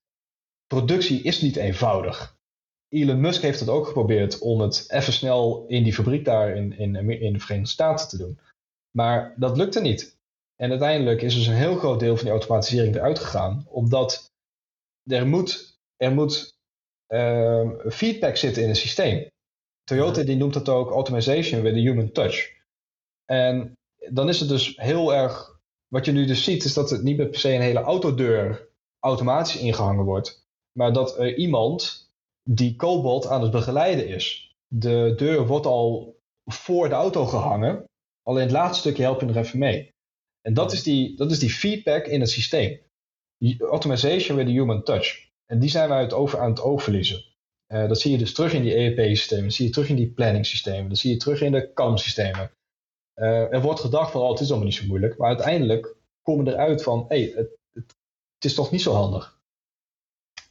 productie is niet eenvoudig. Elon Musk heeft het ook geprobeerd om het even snel in die fabriek daar in, in, in de Verenigde Staten te doen. Maar dat lukte niet. En uiteindelijk is dus een heel groot deel van die automatisering eruit gegaan, omdat er moet, er moet uh, feedback zitten in het systeem. Toyota die noemt dat ook automation with a human touch. En dan is het dus heel erg, wat je nu dus ziet, is dat het niet per se een hele autodeur automatisch ingehangen wordt, maar dat er iemand die Cobalt aan het begeleiden is. De deur wordt al voor de auto gehangen. Alleen het laatste stukje help je nog even mee. En dat is die, dat is die feedback in het systeem. Automation with a human touch. En die zijn wij het over, aan het oog verliezen. Uh, dat zie je dus terug in die EEP-systemen. Dat zie je terug in die planning-systemen. Dat zie je terug in de CAM-systemen. Uh, er wordt gedacht van, oh, het is allemaal niet zo moeilijk. Maar uiteindelijk komen we eruit van, hé, hey, het, het is toch niet zo handig.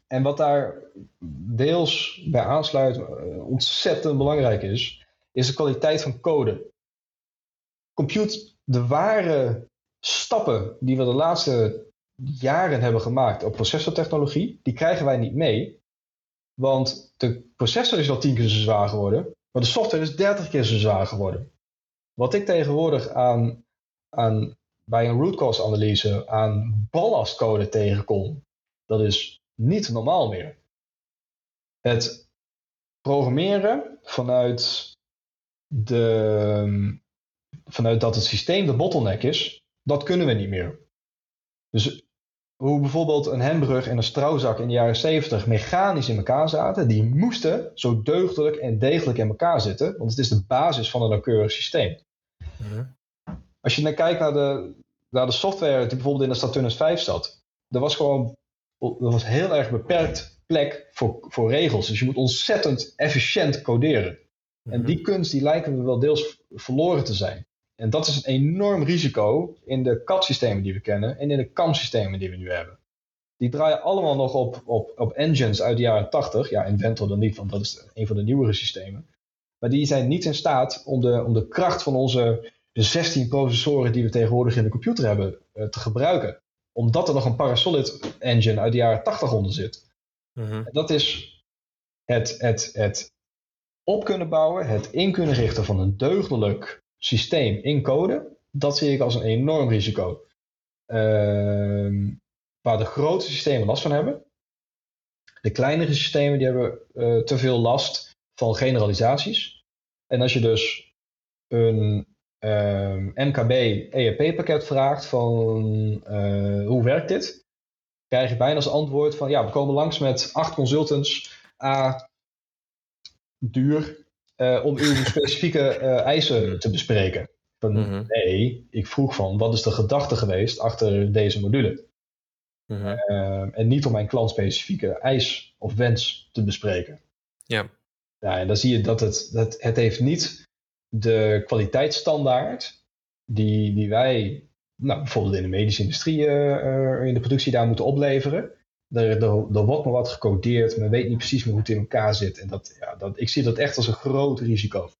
En wat daar deels bij aansluit, uh, ontzettend belangrijk is, is de kwaliteit van code. Compute, de ware stappen die we de laatste jaren hebben gemaakt op processortechnologie, die krijgen wij niet mee. Want de processor is al tien keer zo zwaar geworden, maar de software is dertig keer zo zwaar geworden. Wat ik tegenwoordig aan, aan, bij een root cause analyse aan ballastcode tegenkom, dat is niet normaal meer. Het programmeren vanuit, de, vanuit dat het systeem de bottleneck is, dat kunnen we niet meer. Dus hoe bijvoorbeeld een hembrug en een strouwzak in de jaren 70 mechanisch in elkaar zaten, die moesten zo deugdelijk en degelijk in elkaar zitten, want het is de basis van een nauwkeurig systeem. Mhm. Als je dan kijkt naar de, naar de software die bijvoorbeeld in de Saturnus 5 zat, er was gewoon er was heel erg beperkt plek voor, voor regels. Dus je moet ontzettend efficiënt coderen. En mhm. die kunst die lijken we wel deels verloren te zijn. En dat is een enorm risico in de CAD-systemen die we kennen en in de CAM-systemen die we nu hebben. Die draaien allemaal nog op, op, op engines uit de jaren 80. Ja, Inventor dan niet, want dat is een van de nieuwere systemen. Maar die zijn niet in staat om de, om de kracht van onze de 16 processoren die we tegenwoordig in de computer hebben uh, te gebruiken. Omdat er nog een Parasolid engine uit de jaren 80 onder zit. Mhm. Dat is het, het, het op kunnen bouwen, het in kunnen richten van een deugdelijk systeem in code, dat zie ik als een enorm risico. Uh, waar de grote systemen last van hebben. De kleinere systemen die hebben uh, te veel last van generalisaties. En als je dus een ehm, MKB ERP pakket vraagt van uh, hoe werkt dit, krijg je bijna als antwoord van ja, we komen langs met acht consultants, A, duur, uh, om uw specifieke uh, eisen mhm. te bespreken. Van, mhm. Nee, ik vroeg van wat is de gedachte geweest achter deze module? Mhm. Uh, en niet om mijn klantspecifieke eis of wens te bespreken. Ja. Ja, en dan zie je dat het, dat het heeft niet de kwaliteitsstandaard die, die wij nou, bijvoorbeeld in de medische industrie in de productie daar moeten opleveren. Er, er, er, wordt maar wat gecodeerd, men weet niet precies meer hoe het in elkaar zit. En dat, ja, dat, ik zie dat echt als een groot risico.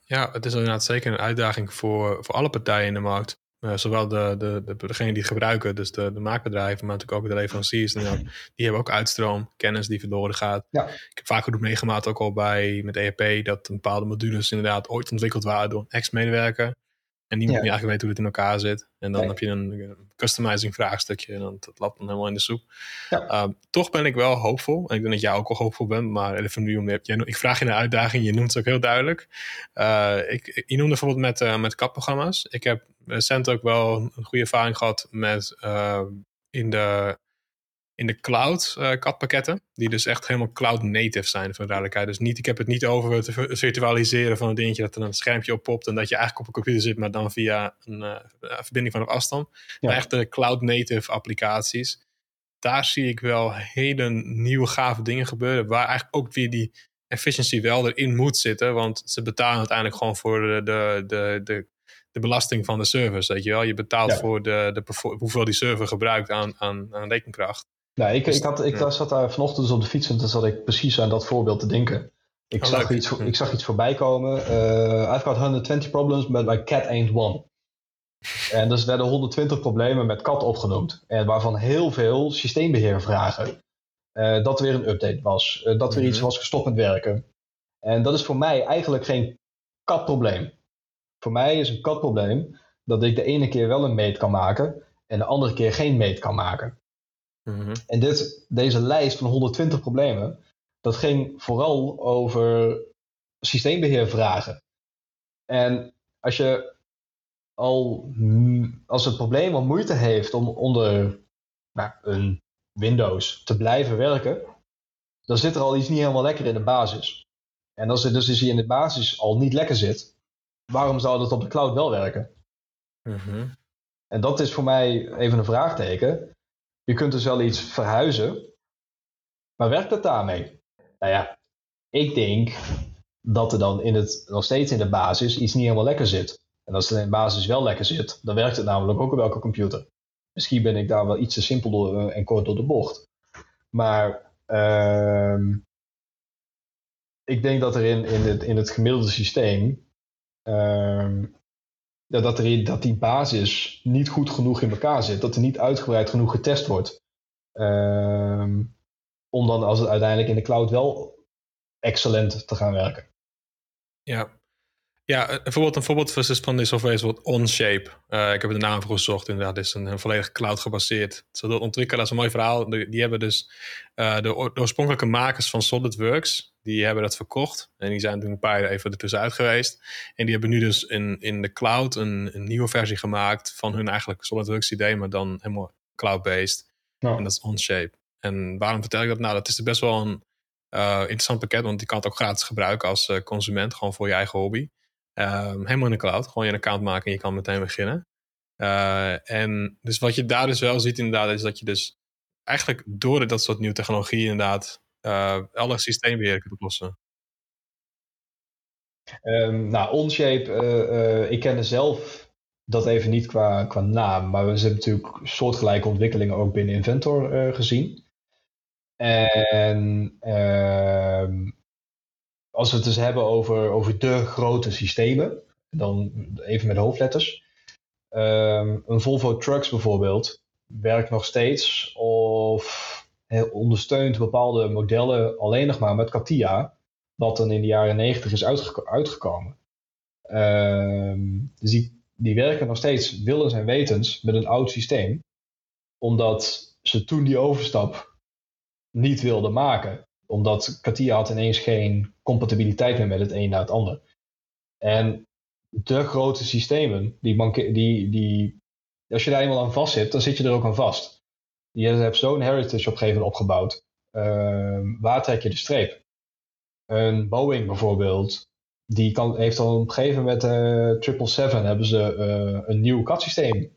Ja, het is inderdaad zeker een uitdaging voor, voor alle partijen in de markt. Uh, zowel de, de, de, degenen die het gebruiken, dus de, de maakbedrijven, maar natuurlijk ook de leveranciers. die hebben ook uitstroom, kennis die verloren gaat. Ja. Ik heb vaak genoeg meegemaakt, ook al bij met ERP, dat bepaalde modules inderdaad ooit ontwikkeld waren door een ex-medewerker. En niemand ja. eigenlijk weet hoe het in elkaar zit. En dan heb je een customizing vraagstukje en dan, dat lapt dan helemaal in de soep. Ja. Ehm, toch ben ik wel hoopvol. En ik denk dat jij ook al hoopvol bent. Maar even nu om ik vraag je een uitdaging. Je noemt het ook heel duidelijk. Uh, ik, je noemde bijvoorbeeld met, uh, met CAD-programma's. Ik heb recent ook wel een goede ervaring gehad met uh, in de in de cloud uh, pakketten Die dus echt helemaal cloud native zijn voor de duidelijkheid. Dus niet, ik heb het niet over het virtualiseren van een dingetje dat er een schermpje op popt en dat je eigenlijk op een computer zit, maar dan via een uh, verbinding van op afstand. Maar echt de cloud native applicaties. Daar zie ik wel hele nieuwe gave dingen gebeuren. Waar eigenlijk ook weer die efficiency wel erin moet zitten. Want ze betalen uiteindelijk gewoon voor de, de, de, de de belasting van de service. Weet je wel, je betaalt voor de, de, hoeveel die server gebruikt aan, aan, aan rekenkracht. Nou, ik, ik, had, ik zat daar vanochtend dus op de fiets en toen zat ik precies aan dat voorbeeld te denken. Ik, oh, zag, iets, ik zag iets voorbij komen. Uh, I've got 120 problems, but my cat ain't one. En dus werden 120 problemen met kat opgenoemd. En waarvan heel veel systeembeheervragen. Uh, dat er weer een update was. Uh, dat er iets mhm. was gestopt met werken. En dat is voor mij eigenlijk geen katprobleem. Voor mij is een katprobleem dat ik de ene keer wel een meet kan maken en de andere keer geen meet kan maken. Mhm. En dit, deze lijst van 120 problemen, dat ging vooral over systeembeheervragen. En als je al, als het probleem al moeite heeft om onder nou, een Windows te blijven werken, dan zit er al iets niet helemaal lekker in de basis. En als het dus hier in de basis al niet lekker zit, waarom zou dat op de cloud wel werken? Mhm. En dat is voor mij even een vraagteken. Je kunt dus wel iets verhuizen, maar werkt het daarmee? Nou ja, ik denk dat er dan in het, nog steeds in de basis iets niet helemaal lekker zit. En als het in de basis wel lekker zit, dan werkt het namelijk ook op welke computer. Misschien ben ik daar wel iets te simpel door, eh, en kort door de bocht. Maar uh, ik denk dat er in, in, het, in het gemiddelde systeem uh, dat, er, dat die basis niet goed genoeg in elkaar zit. Dat er niet uitgebreid genoeg getest wordt. Ehm, om dan als het uiteindelijk in de cloud wel excellent te gaan werken. Ja, Ja, bijvoorbeeld een voorbeeld van die software is wat Onshape. Uh, ik heb de naam voor gezocht. Inderdaad, het is een, een volledig cloud gebaseerd. Zo de ontwikkelaar, dat is een mooi verhaal. Die, hebben dus uh, de, oorspronkelijke makers van SolidWorks, die hebben dat verkocht. En die zijn toen een paar jaar even ertussenuit geweest. En die hebben nu dus in, in de cloud een, een nieuwe versie gemaakt van hun eigenlijk SolidWorks idee, maar dan helemaal cloud-based. En dat is Onshape. En waarom vertel ik dat? Nou, dat is best wel een uh, interessant pakket, want je kan het ook gratis gebruiken als consument, gewoon voor je eigen hobby. Um, helemaal in de cloud. Gewoon je account maken en je kan meteen beginnen. Uh, en dus wat je daar dus wel ziet inderdaad, is dat je dus eigenlijk door dat soort nieuwe technologie inderdaad uh, alle systeembeheer kunt oplossen. Um, nou, Onshape, uh, ik kende zelf dat even niet qua, qua naam, maar we hebben natuurlijk soortgelijke ontwikkelingen ook binnen Inventor gezien. En ehm, als we het dus hebben over, over de grote systemen, dan even met hoofdletters. Ehm, een Volvo Trucks bijvoorbeeld werkt nog steeds of ondersteunt bepaalde modellen alleen nog maar met CATIA, wat dan in de jaren 90 is uitgekomen. Ehm, dus die, die werken nog steeds willens en wetens met een oud systeem, omdat ze toen die overstap niet wilden maken omdat Katia had ineens geen compatibiliteit meer met het een naar het ander. En de grote systemen, die, die, die, als je daar eenmaal aan vast zit, dan zit je er ook aan vast. Je hebt zo'n heritage op een opgebouwd. Uh, waar trek je de streep? Een Boeing bijvoorbeeld, die kan, heeft al op een gegeven moment uh, eh, 777 hebben ze uh, een nieuw CAD-systeem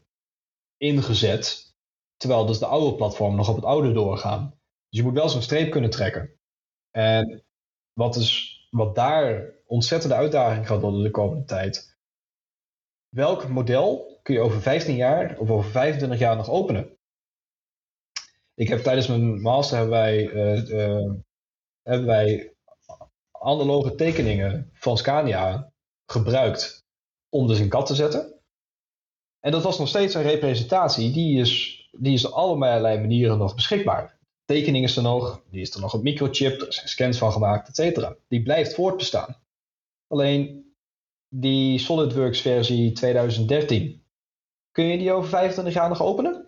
ingezet. Terwijl dus de oude platform nog op het oude doorgaan. Dus je moet wel zo'n streep kunnen trekken. En wat, is, wat daar ontzettende uitdaging gaat worden de komende tijd. Welk model kun je over 15 jaar of over 25 jaar nog openen? Ik heb tijdens mijn master hebben wij, uh, uh, hebben wij analoge tekeningen van Scania gebruikt om dus een kat te zetten. En dat was nog steeds een representatie, die is, die is op allerlei manieren nog beschikbaar tekening is er nog, die is er nog op microchip, er zijn scans van gemaakt, et cetera. Die blijft voortbestaan. Alleen die SolidWorks versie 2013, kun je die over 25 jaar nog openen?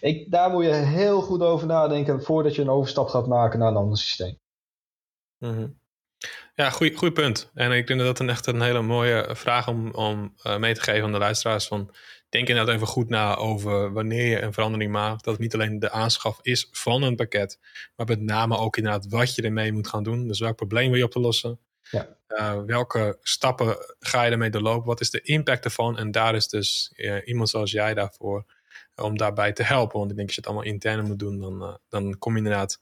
Ik, daar moet je heel goed over nadenken voordat je een overstap gaat maken naar een ander systeem. Mhm. Ja, goed punt. En ik denk dat dat een echt een hele mooie vraag om, om uh, mee te geven aan de luisteraars. Van, denk inderdaad even goed na over wanneer je een verandering maakt. Dat het niet alleen de aanschaf is van een pakket, maar met name ook inderdaad wat je ermee moet gaan doen. Dus welk probleem wil je op te lossen? Ja. Uh, welke stappen ga je ermee doorlopen? Wat is de impact ervan? En daar is dus uh, iemand zoals jij daarvoor om daarbij te helpen. Want ik denk als je het allemaal intern moet doen, dan, uh, dan kom je inderdaad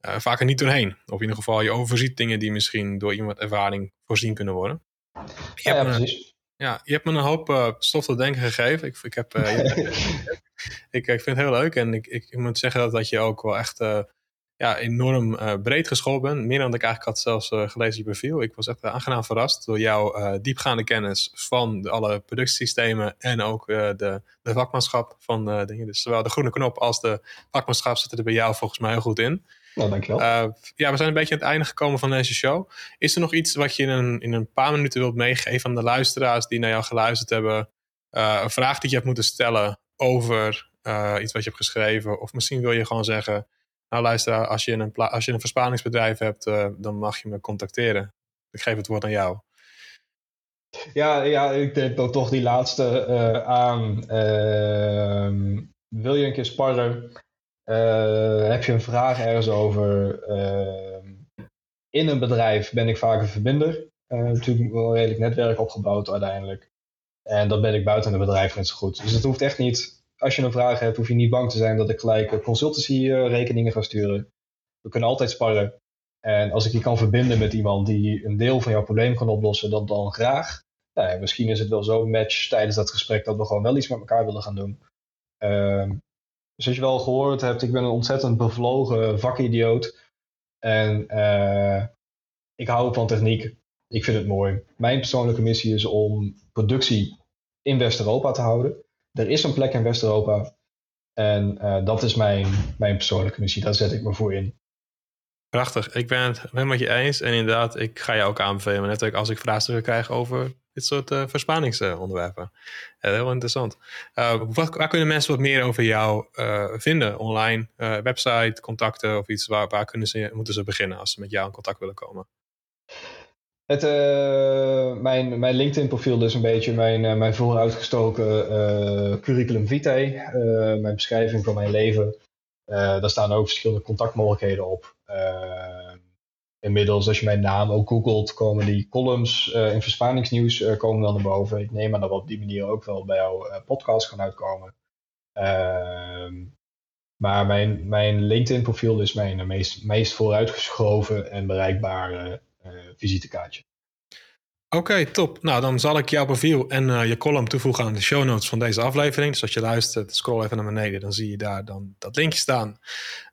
vaker niet doorheen. Of in ieder geval je overziet dingen die misschien door iemand ervaring voorzien kunnen worden. Ja, ja, precies. Ja, je hebt me een hoop uh, stof tot denken gegeven. Ik, ik, heb, uh, ik, ik, vind het heel leuk en ik, ik, moet zeggen dat, dat je ook wel echt uh, ja, enorm breed geschoold bent. Meer dan ik eigenlijk had zelfs gelezen je profiel. Ik was echt aangenaam verrast door jouw diepgaande kennis van de, alle productiesystemen en ook de, de vakmanschap van dingen. Dus zowel de groene knop als de vakmanschap zitten er bij jou volgens mij heel goed in. Nou, dankjewel. Uh, ja, we zijn een beetje aan het einde gekomen van deze show. Is er nog iets wat je in een, in een paar minuten wilt meegeven aan de luisteraars die naar jou geluisterd hebben? Uh, een vraag die je hebt moeten stellen over uh, iets wat je hebt geschreven? Of misschien wil je gewoon zeggen, nou luister, als je een, als je een verspaningsbedrijf hebt, dan mag je me contacteren. Ik geef het woord aan jou. Ja, ja ik denk dan toch die laatste aan. Ehm, wil je een keer sparren? Eh, heb je een vraag ergens over? Ehm, in een bedrijf ben ik vaak een verbinder. Uh, natuurlijk wel een redelijk netwerk opgebouwd uiteindelijk. En dat ben ik buiten het bedrijf net zo goed. Dus het hoeft echt niet. Als je een vraag hebt, hoef je niet bang te zijn dat ik gelijk consultancy rekeningen ga sturen. We kunnen altijd sparren. En als ik je kan verbinden met iemand die een deel van jouw probleem kan oplossen, dan, dan graag. Nou, misschien is het wel zo'n match tijdens dat gesprek dat we gewoon wel iets met elkaar willen gaan doen. Uh, dus als je wel gehoord hebt, ik ben een ontzettend bevlogen vakidioot. En uh, ik hou van techniek. Ik vind het mooi. Mijn persoonlijke missie is om productie in West-Europa te houden. Er is een plek in West-Europa. En uh, dat is mijn, mijn persoonlijke missie. Daar zet ik me voor in. Prachtig. Ik ben het helemaal met je eens. En inderdaad, ik ga je ook aanbevelen. Net als ik vraagstukken krijg over dit soort uh, verspaningsonderwerpen. heel interessant. Wat, waar kunnen mensen wat meer over jou vinden? Online, website, contacten of iets? Waar, waar kunnen ze, moeten ze beginnen als ze met jou in contact willen komen? Het, mijn, mijn LinkedIn-profiel is een beetje mijn, mijn vooruitgestoken curriculum vitae. mijn beschrijving van mijn leven. daar staan ook verschillende contactmogelijkheden op. Inmiddels, als je mijn naam ook googelt, komen die columns uh, in verspaningsnieuws uh, komen dan naar boven. Ik neem aan dat we op die manier ook wel bij jouw uh, podcast gaan uitkomen. Ehm, maar mijn, mijn LinkedIn-profiel is mijn meest, meest vooruitgeschoven en bereikbare visitekaartje. Oké, top. Nou, dan zal ik jouw profiel en uh, je column toevoegen aan de show notes van deze aflevering. Dus als je luistert, scroll even naar beneden, dan zie je daar dan dat linkje staan.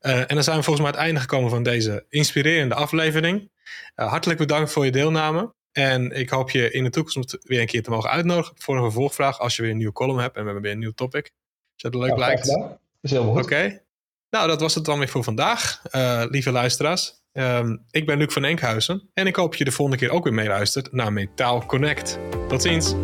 Uh, en dan zijn we volgens mij aan het einde gekomen van deze inspirerende aflevering. Uh, hartelijk bedankt voor je deelname. En ik hoop je in de toekomst weer een keer te mogen uitnodigen voor een vervolgvraag als je weer een nieuwe column hebt en we hebben weer een nieuw topic. Als dat leuk ja, lijkt. Dat is heel goed. Oké. Nou, dat was het dan weer voor vandaag, lieve luisteraars. Um, ik ben Luc van Enkhuizen en ik hoop je de volgende keer ook weer meeluistert naar Metaal Connect. Tot ziens!